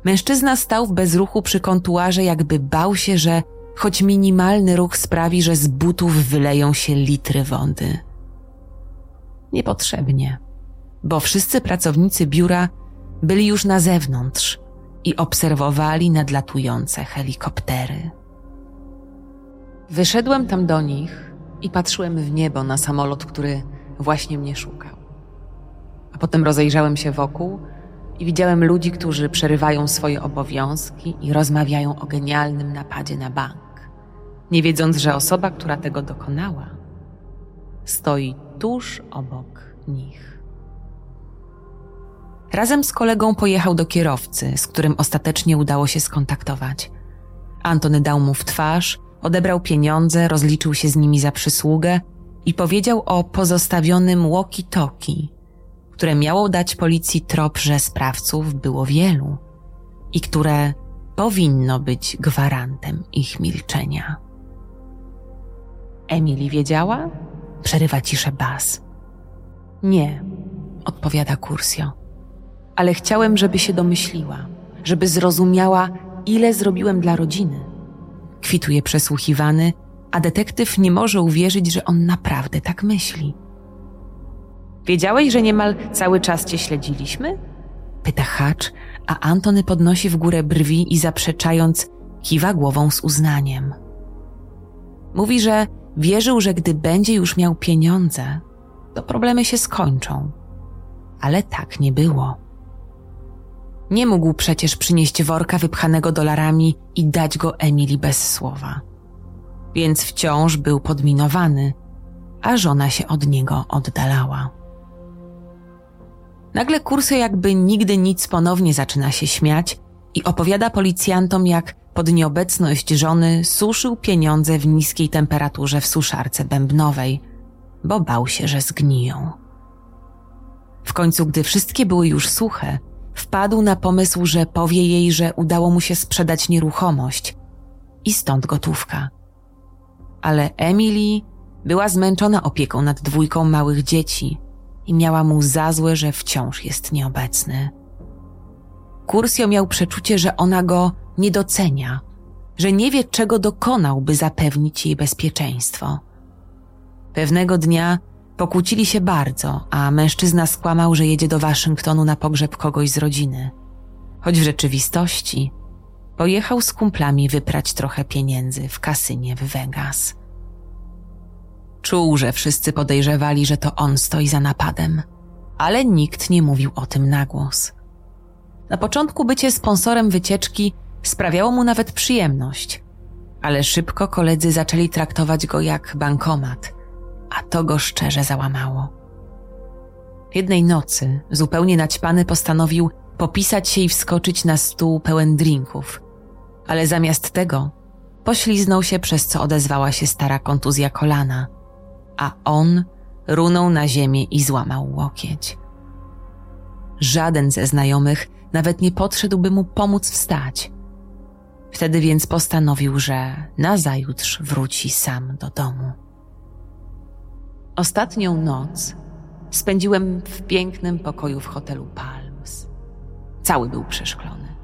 Mężczyzna stał w bezruchu przy kontuarze, jakby bał się, że choć minimalny ruch sprawi, że z butów wyleją się litry wody. Niepotrzebnie, bo wszyscy pracownicy biura byli już na zewnątrz i obserwowali nadlatujące helikoptery. Wyszedłem tam do nich i patrzyłem w niebo na samolot, który właśnie mnie szukał. A potem rozejrzałem się wokół i widziałem ludzi, którzy przerywają swoje obowiązki i rozmawiają o genialnym napadzie na bank, nie wiedząc, że osoba, która tego dokonała, stoi tuż obok nich. Razem z kolegą pojechał do kierowcy, z którym ostatecznie udało się skontaktować. Antony dał mu w twarz, odebrał pieniądze, rozliczył się z nimi za przysługę i powiedział o pozostawionym walkie-talkie, które miało dać policji trop, że sprawców było wielu i które powinno być gwarantem ich milczenia. Emily wiedziała? Przerywa ciszę Bas. Nie, odpowiada Kursio. Ale chciałem, żeby się domyśliła, żeby zrozumiała, ile zrobiłem dla rodziny. Kwituje przesłuchiwany, a detektyw nie może uwierzyć, że on naprawdę tak myśli. Wiedziałeś, że niemal cały czas cię śledziliśmy? Pyta Hacz, a Antony podnosi w górę brwi i zaprzeczając, kiwa głową z uznaniem. Mówi, że wierzył, że gdy będzie już miał pieniądze, to problemy się skończą. Ale tak nie było. Nie mógł przecież przynieść worka wypchanego dolarami i dać go Emily bez słowa. Więc wciąż był podminowany, a żona się od niego oddalała. Nagle Kursy jakby nigdy nic ponownie zaczyna się śmiać i opowiada policjantom, jak pod nieobecność żony suszył pieniądze w niskiej temperaturze w suszarce bębnowej, bo bał się, że zgniją. W końcu, gdy wszystkie były już suche, wpadł na pomysł, że powie jej, że udało mu się sprzedać nieruchomość i stąd gotówka. Ale Emily była zmęczona opieką nad dwójką małych dzieci i miała mu za złe, że wciąż jest nieobecny. Kursio miał przeczucie, że ona go nie docenia, że nie wie, czego dokonał, by zapewnić jej bezpieczeństwo. Pewnego dnia pokłócili się bardzo, a mężczyzna skłamał, że jedzie do Waszyngtonu na pogrzeb kogoś z rodziny. Choć w rzeczywistości pojechał z kumplami wyprać trochę pieniędzy w kasynie w Vegas. Czuł, że wszyscy podejrzewali, że to on stoi za napadem, ale nikt nie mówił o tym na głos. Na początku bycie sponsorem wycieczki sprawiało mu nawet przyjemność, ale szybko koledzy zaczęli traktować go jak bankomat, a to go szczerze załamało. Jednej nocy, zupełnie naćpany, postanowił popisać się i wskoczyć na stół pełen drinków, ale zamiast tego pośliznął się, przez co odezwała się stara kontuzja kolana, a on runął na ziemię i złamał łokieć. Żaden ze znajomych nawet nie podszedłby mu pomóc wstać. Wtedy więc postanowił, że nazajutrz wróci sam do domu. Ostatnią noc spędziłem w pięknym pokoju w hotelu Palms. Cały był przeszklony.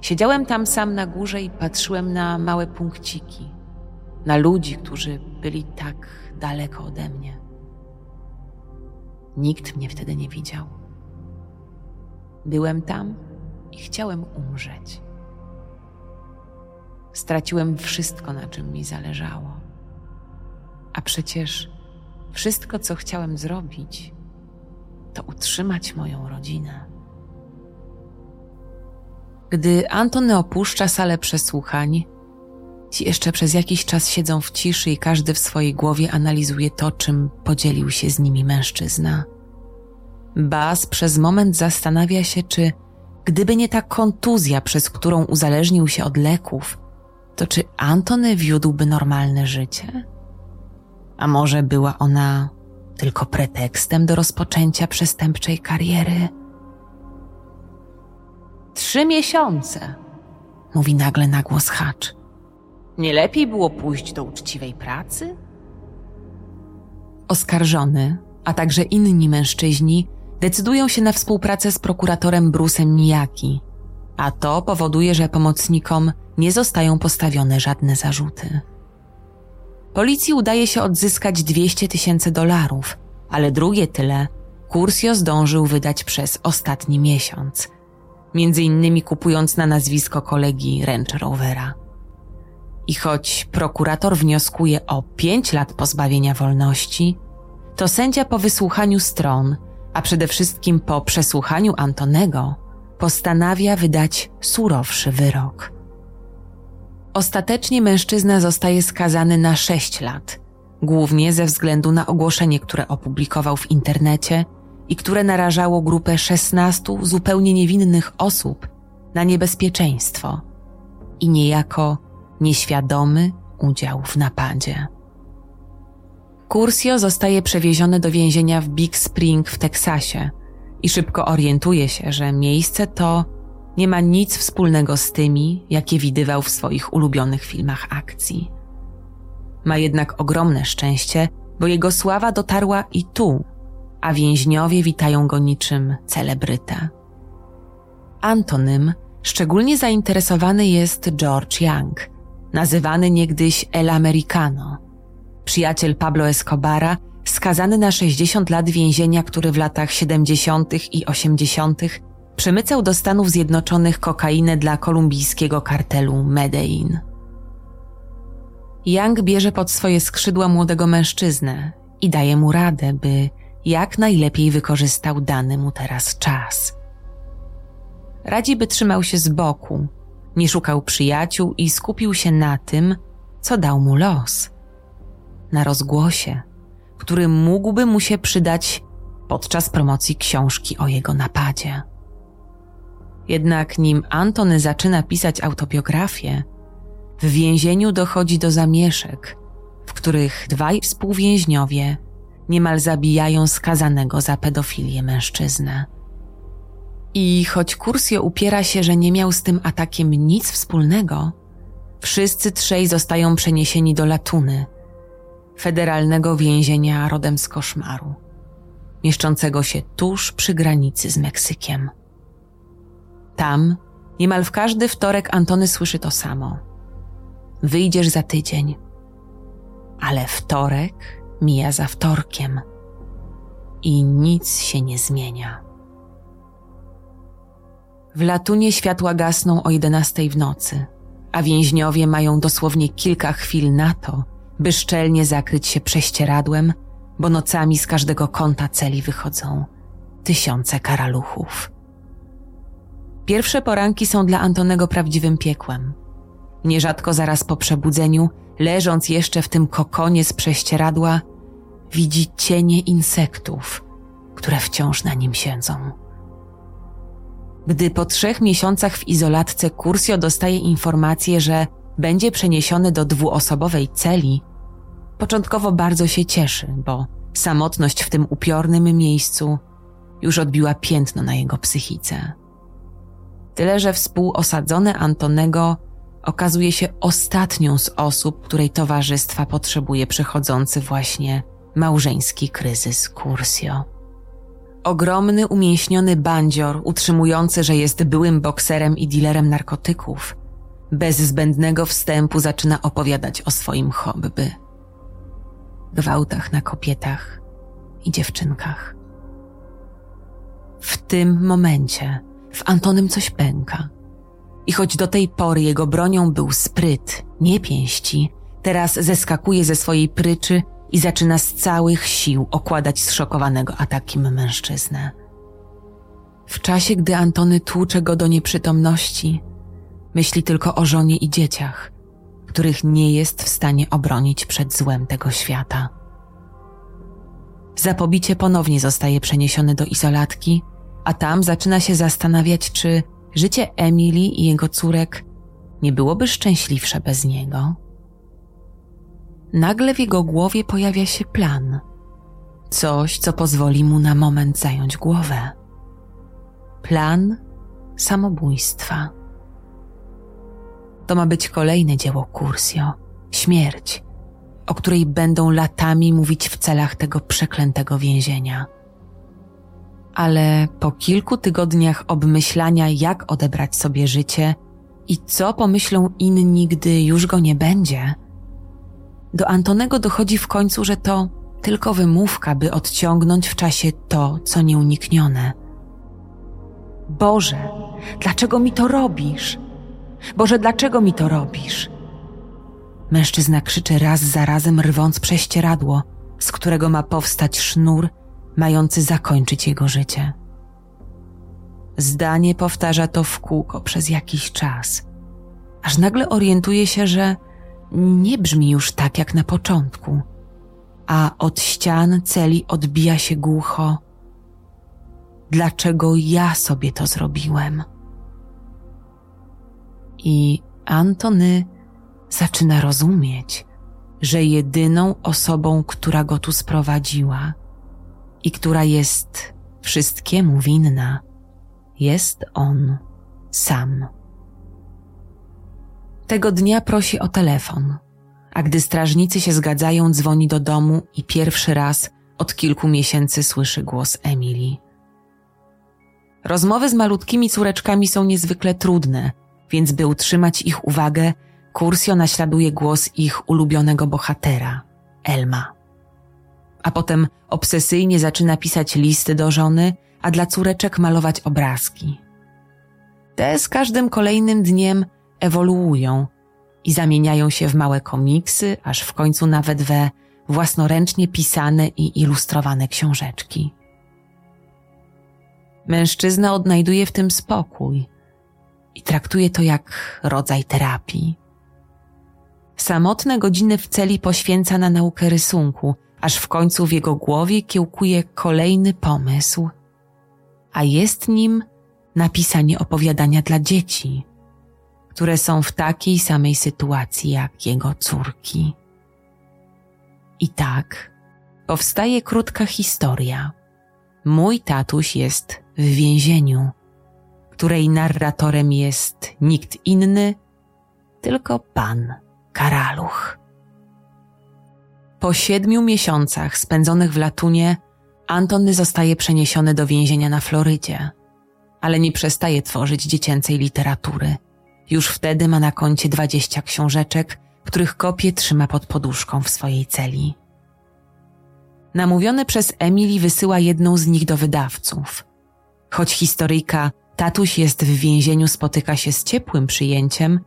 Siedziałem tam sam na górze i patrzyłem na małe punkciki, na ludzi, którzy byli tak daleko ode mnie. Nikt mnie wtedy nie widział. Byłem tam i chciałem umrzeć. Straciłem wszystko, na czym mi zależało. A przecież wszystko, co chciałem zrobić, to utrzymać moją rodzinę. Gdy Antony opuszcza salę przesłuchań, ci jeszcze przez jakiś czas siedzą w ciszy i każdy w swojej głowie analizuje to, czym podzielił się z nimi mężczyzna. Bas przez moment zastanawia się, czy gdyby nie ta kontuzja, przez którą uzależnił się od leków, to czy Antony wiódłby normalne życie? A może była ona tylko pretekstem do rozpoczęcia przestępczej kariery? Trzy miesiące, mówi nagle na głos Hacz. Nie lepiej było pójść do uczciwej pracy? Oskarżony, a także inni mężczyźni decydują się na współpracę z prokuratorem Brusem Nijaki, a to powoduje, że pomocnikom nie zostają postawione żadne zarzuty. Policji udaje się odzyskać 200 tysięcy dolarów, ale drugie tyle Kursio zdążył wydać przez ostatni miesiąc, między innymi kupując na nazwisko kolegi Range Rovera. I choć prokurator wnioskuje o 5 lat pozbawienia wolności, to sędzia po wysłuchaniu stron, a przede wszystkim po przesłuchaniu Antonego, postanawia wydać surowszy wyrok. Ostatecznie mężczyzna zostaje skazany na 6 lat, głównie ze względu na ogłoszenie, które opublikował w internecie i które narażało grupę 16 zupełnie niewinnych osób na niebezpieczeństwo i niejako nieświadomy udział w napadzie. Cursio zostaje przewieziony do więzienia w Big Spring w Teksasie i szybko orientuje się, że miejsce to nie ma nic wspólnego z tymi, jakie widywał w swoich ulubionych filmach akcji. Ma jednak ogromne szczęście, bo jego sława dotarła i tu, a więźniowie witają go niczym celebrytę. Antonym szczególnie zainteresowany jest George Young, nazywany niegdyś El Americano, przyjaciel Pablo Escobara, skazany na 60 lat więzienia, który w latach 70. i 80. przemycał do Stanów Zjednoczonych kokainę dla kolumbijskiego kartelu Medellin. Young bierze pod swoje skrzydła młodego mężczyznę i daje mu radę, by jak najlepiej wykorzystał dany mu teraz czas. Radzi, by trzymał się z boku, nie szukał przyjaciół i skupił się na tym, co dał mu los. Na rozgłosie, który mógłby mu się przydać podczas promocji książki o jego napadzie. Jednak nim Antony zaczyna pisać autobiografię, w więzieniu dochodzi do zamieszek, w których dwaj współwięźniowie niemal zabijają skazanego za pedofilię mężczyznę. I choć Kursio upiera się, że nie miał z tym atakiem nic wspólnego, wszyscy trzej zostają przeniesieni do Latuny, federalnego więzienia rodem z koszmaru, mieszczącego się tuż przy granicy z Meksykiem. Tam niemal w każdy wtorek Antony słyszy to samo. Wyjdziesz za tydzień, ale wtorek mija za wtorkiem i nic się nie zmienia. W Latunie światła gasną o 11 w nocy, a więźniowie mają dosłownie kilka chwil na to, by szczelnie zakryć się prześcieradłem, bo nocami z każdego kąta celi wychodzą tysiące karaluchów. Pierwsze poranki są dla Antonego prawdziwym piekłem. Nierzadko zaraz po przebudzeniu, leżąc jeszcze w tym kokonie z prześcieradła, widzi cienie insektów, które wciąż na nim siedzą. Gdy po trzech miesiącach w izolatce Kursio dostaje informację, że będzie przeniesiony do dwuosobowej celi, początkowo bardzo się cieszy, bo samotność w tym upiornym miejscu już odbiła piętno na jego psychice. Tyle, że współosadzony Antonego okazuje się ostatnią z osób, której towarzystwa potrzebuje przechodzący właśnie małżeński kryzys Kursio. Ogromny, umięśniony bandzior, utrzymujący, że jest byłym bokserem i dealerem narkotyków, bez zbędnego wstępu zaczyna opowiadać o swoim hobby. Gwałtach na kobietach i dziewczynkach. W tym momencie w Antonym coś pęka. I choć do tej pory jego bronią był spryt, nie pięści, teraz zeskakuje ze swojej pryczy i zaczyna z całych sił okładać zszokowanego atakiem mężczyznę. W czasie, gdy Antony tłucze go do nieprzytomności, myśli tylko o żonie i dzieciach, których nie jest w stanie obronić przed złem tego świata. Za pobicie ponownie zostaje przeniesiony do izolatki, a tam zaczyna się zastanawiać, czy życie Emily i jego córek nie byłoby szczęśliwsze bez niego. Nagle w jego głowie pojawia się plan. Coś, co pozwoli mu na moment zająć głowę. Plan samobójstwa. To ma być kolejne dzieło Cursio śmierć, o której będą latami mówić w celach tego przeklętego więzienia. Ale po kilku tygodniach obmyślania, jak odebrać sobie życie i co pomyślą inni, gdy już go nie będzie, do Antonego dochodzi w końcu, że to tylko wymówka, by odciągnąć w czasie to, co nieuniknione. Boże, dlaczego mi to robisz? Boże, dlaczego mi to robisz? Mężczyzna krzyczy raz za razem, rwąc prześcieradło, z którego ma powstać sznur, mający zakończyć jego życie. Zdanie powtarza to w kółko przez jakiś czas, aż nagle orientuje się, że nie brzmi już tak jak na początku, a od ścian celi odbija się głucho. Dlaczego ja sobie to zrobiłem? I Antony zaczyna rozumieć, że jedyną osobą, która go tu sprowadziła i która jest wszystkiemu winna, jest on sam. Tego dnia prosi o telefon, a gdy strażnicy się zgadzają, dzwoni do domu i pierwszy raz od kilku miesięcy słyszy głos Emily. Rozmowy z malutkimi córeczkami są niezwykle trudne, więc by utrzymać ich uwagę, Kursio naśladuje głos ich ulubionego bohatera, Elma. A potem obsesyjnie zaczyna pisać listy do żony, a dla córeczek malować obrazki. Te z każdym kolejnym dniem ewoluują i zamieniają się w małe komiksy, aż w końcu nawet we własnoręcznie pisane i ilustrowane książeczki. Mężczyzna odnajduje w tym spokój i traktuje to jak rodzaj terapii. Samotne godziny w celi poświęca na naukę rysunku, aż w końcu w jego głowie kiełkuje kolejny pomysł, a jest nim napisanie opowiadania dla dzieci, które są w takiej samej sytuacji jak jego córki. I tak powstaje krótka historia. Mój tatuś jest w więzieniu, której narratorem jest nikt inny, tylko pan Karaluch. Po siedmiu miesiącach spędzonych w Latunie, Antony zostaje przeniesiony do więzienia na Florydzie, ale nie przestaje tworzyć dziecięcej literatury. Już wtedy ma na koncie dwadzieścia książeczek, których kopie trzyma pod poduszką w swojej celi. Namówiony przez Emily wysyła jedną z nich do wydawców. Choć historyjka Tatuś jest w więzieniu spotyka się z ciepłym przyjęciem,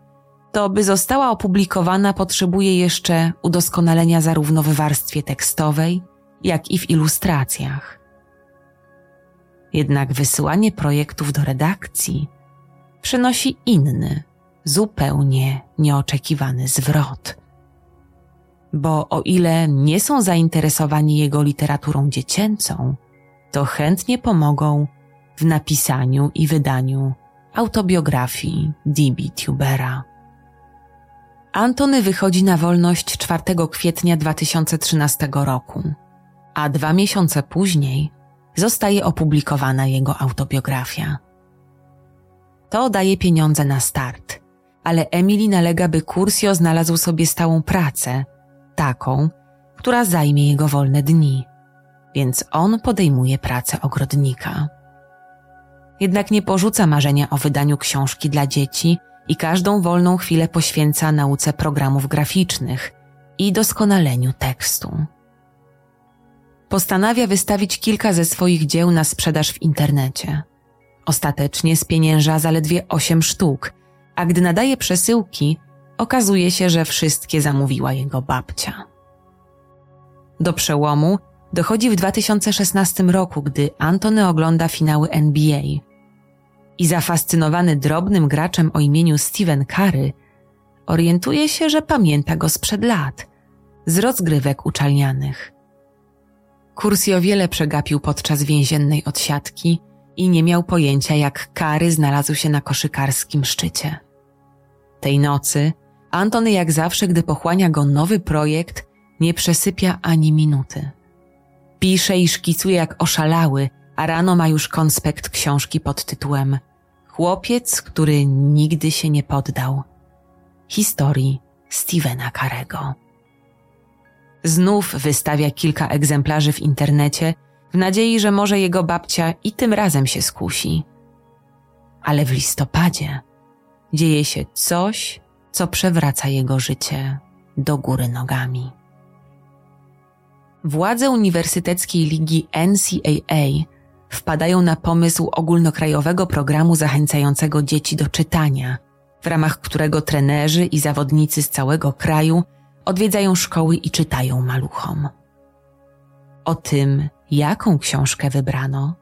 to by została opublikowana potrzebuje jeszcze udoskonalenia zarówno w warstwie tekstowej, jak i w ilustracjach. Jednak wysyłanie projektów do redakcji przynosi inny, zupełnie nieoczekiwany zwrot. Bo o ile nie są zainteresowani jego literaturą dziecięcą, to chętnie pomogą w napisaniu i wydaniu autobiografii D.B. Tubera. Antony wychodzi na wolność 4 kwietnia 2013 roku, a dwa miesiące później zostaje opublikowana jego autobiografia. To daje pieniądze na start, ale Emily nalega, by Cursio znalazł sobie stałą pracę, taką, która zajmie jego wolne dni, więc on podejmuje pracę ogrodnika. Jednak nie porzuca marzenia o wydaniu książki dla dzieci i każdą wolną chwilę poświęca nauce programów graficznych i doskonaleniu tekstu. Postanawia wystawić kilka ze swoich dzieł na sprzedaż w internecie. Ostatecznie spienięża zaledwie osiem sztuk, a gdy nadaje przesyłki, okazuje się, że wszystkie zamówiła jego babcia. Do przełomu dochodzi w 2016 roku, gdy Antony ogląda finały NBA. I zafascynowany drobnym graczem o imieniu Steven Curry, orientuje się, że pamięta go sprzed lat, z rozgrywek uczelnianych. Kursio wiele przegapił podczas więziennej odsiadki i nie miał pojęcia, jak Kary znalazł się na koszykarskim szczycie. Tej nocy Antony jak zawsze, gdy pochłania go nowy projekt, nie przesypia ani minuty. Pisze i szkicuje jak oszalały, a rano ma już konspekt książki pod tytułem Chłopiec, który nigdy się nie poddał. Historii Stevena Carego. Znów wystawia kilka egzemplarzy w internecie w nadziei, że może jego babcia i tym razem się skusi. Ale w listopadzie dzieje się coś, co przewraca jego życie do góry nogami. Władze Uniwersyteckiej Ligi NCAA wpadają na pomysł ogólnokrajowego programu zachęcającego dzieci do czytania, w ramach którego trenerzy i zawodnicy z całego kraju odwiedzają szkoły i czytają maluchom. O tym, jaką książkę wybrano,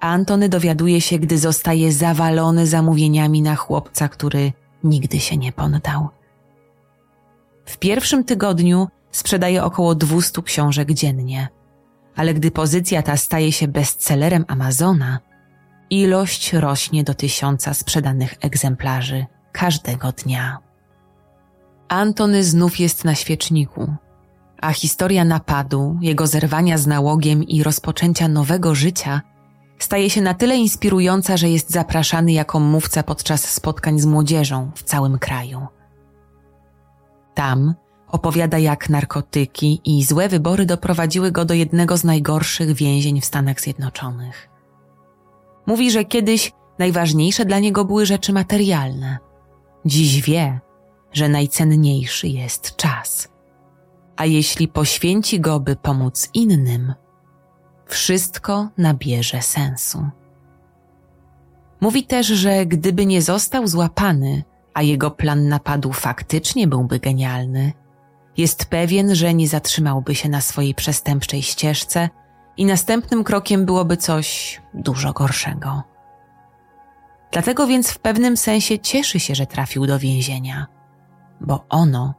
Antony dowiaduje się, gdy zostaje zawalony zamówieniami na chłopca, który nigdy się nie poddał. W pierwszym tygodniu sprzedaje około 200 książek dziennie, ale gdy pozycja ta staje się bestsellerem Amazona, ilość rośnie do tysiąca sprzedanych egzemplarzy każdego dnia. Antony znów jest na świeczniku, a historia napadu, jego zerwania z nałogiem i rozpoczęcia nowego życia staje się na tyle inspirująca, że jest zapraszany jako mówca podczas spotkań z młodzieżą w całym kraju. Tam opowiada, jak narkotyki i złe wybory doprowadziły go do jednego z najgorszych więzień w Stanach Zjednoczonych. Mówi, że kiedyś najważniejsze dla niego były rzeczy materialne. Dziś wie, że najcenniejszy jest czas. A jeśli poświęci go, by pomóc innym, wszystko nabierze sensu. Mówi też, że gdyby nie został złapany, a jego plan napadu faktycznie byłby genialny, jest pewien, że nie zatrzymałby się na swojej przestępczej ścieżce i następnym krokiem byłoby coś dużo gorszego. Dlatego więc w pewnym sensie cieszy się, że trafił do więzienia, bo ono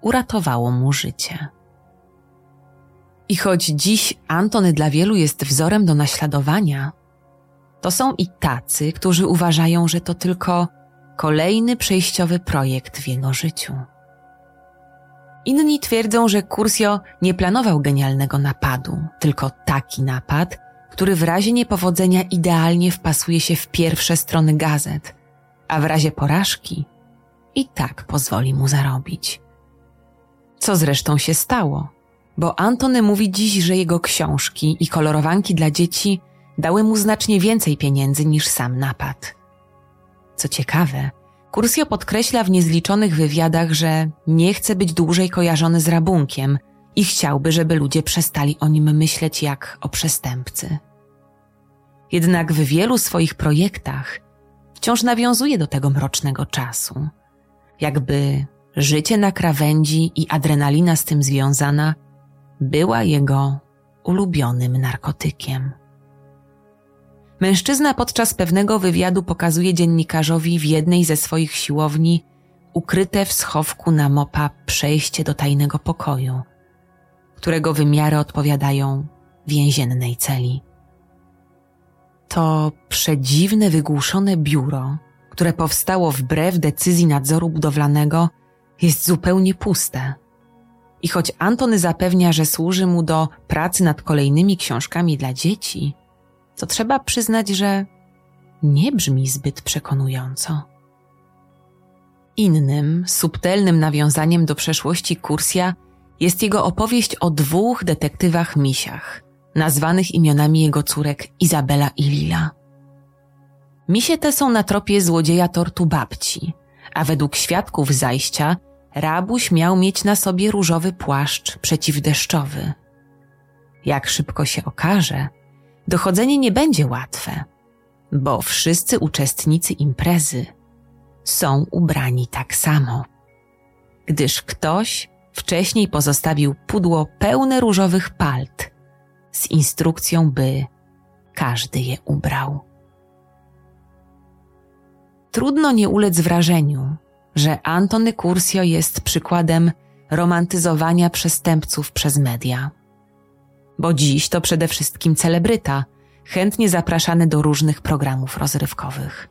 uratowało mu życie. I choć dziś Antony dla wielu jest wzorem do naśladowania, to są i tacy, którzy uważają, że to tylko kolejny przejściowy projekt w jego życiu. Inni twierdzą, że Kursio nie planował genialnego napadu, tylko taki napad, który w razie niepowodzenia idealnie wpasuje się w pierwsze strony gazet, a w razie porażki i tak pozwoli mu zarobić. Co zresztą się stało, bo Antony mówi dziś, że jego książki i kolorowanki dla dzieci dały mu znacznie więcej pieniędzy niż sam napad. Co ciekawe, Kursio podkreśla w niezliczonych wywiadach, że nie chce być dłużej kojarzony z rabunkiem i chciałby, żeby ludzie przestali o nim myśleć jak o przestępcy. Jednak w wielu swoich projektach wciąż nawiązuje do tego mrocznego czasu. Jakby życie na krawędzi i adrenalina z tym związana była jego ulubionym narkotykiem. Mężczyzna podczas pewnego wywiadu pokazuje dziennikarzowi w jednej ze swoich siłowni ukryte w schowku na mopa przejście do tajnego pokoju, którego wymiary odpowiadają więziennej celi. To przedziwne, wygłuszone biuro, które powstało wbrew decyzji nadzoru budowlanego, jest zupełnie puste. I choć Antony zapewnia, że służy mu do pracy nad kolejnymi książkami dla dzieci, to trzeba przyznać, że nie brzmi zbyt przekonująco. Innym, subtelnym nawiązaniem do przeszłości Kursja jest jego opowieść o dwóch detektywach misiach, nazwanych imionami jego córek Izabela i Lila. Misie te są na tropie złodzieja tortu babci, a według świadków zajścia rabuś miał mieć na sobie różowy płaszcz przeciwdeszczowy. Jak szybko się okaże, dochodzenie nie będzie łatwe, bo wszyscy uczestnicy imprezy są ubrani tak samo, gdyż ktoś wcześniej pozostawił pudło pełne różowych palt z instrukcją, by każdy je ubrał. Trudno nie ulec wrażeniu, że Antony Cursio jest przykładem romantyzowania przestępców przez media bo dziś to przede wszystkim celebryta, chętnie zapraszany do różnych programów rozrywkowych.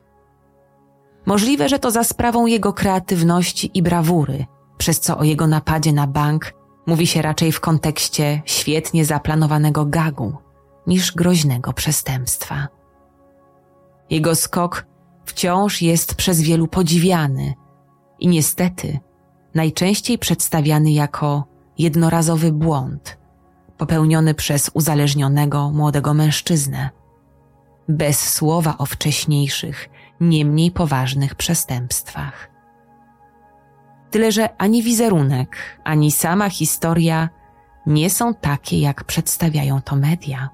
Możliwe, że to za sprawą jego kreatywności i brawury, przez co o jego napadzie na bank mówi się raczej w kontekście świetnie zaplanowanego gagu niż groźnego przestępstwa. Jego skok wciąż jest przez wielu podziwiany i niestety najczęściej przedstawiany jako jednorazowy błąd popełniony przez uzależnionego młodego mężczyznę, bez słowa o wcześniejszych, nie mniej poważnych przestępstwach. Tyle, że ani wizerunek, ani sama historia nie są takie, jak przedstawiają to media.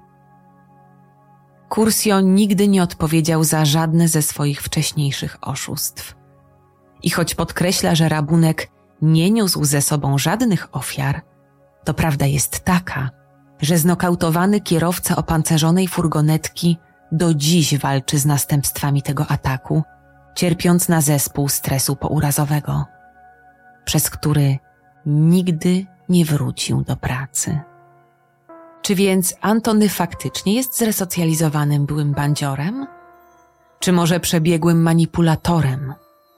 Kursio nigdy nie odpowiedział za żadne ze swoich wcześniejszych oszustw. I choć podkreśla, że rabunek nie niósł ze sobą żadnych ofiar, to prawda jest taka, że znokautowany kierowca opancerzonej furgonetki do dziś walczy z następstwami tego ataku, cierpiąc na zespół stresu pourazowego, przez który nigdy nie wrócił do pracy. Czy więc Antony faktycznie jest zresocjalizowanym byłym bandziorem? Czy może przebiegłym manipulatorem,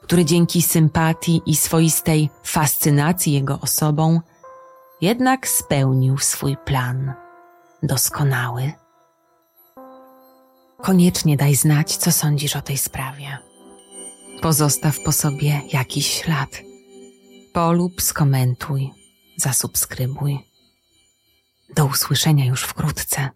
który dzięki sympatii i swoistej fascynacji jego osobą jednak spełnił swój plan doskonały? Koniecznie daj znać, co sądzisz o tej sprawie. Pozostaw po sobie jakiś ślad. Polub, skomentuj, zasubskrybuj. Do usłyszenia już wkrótce.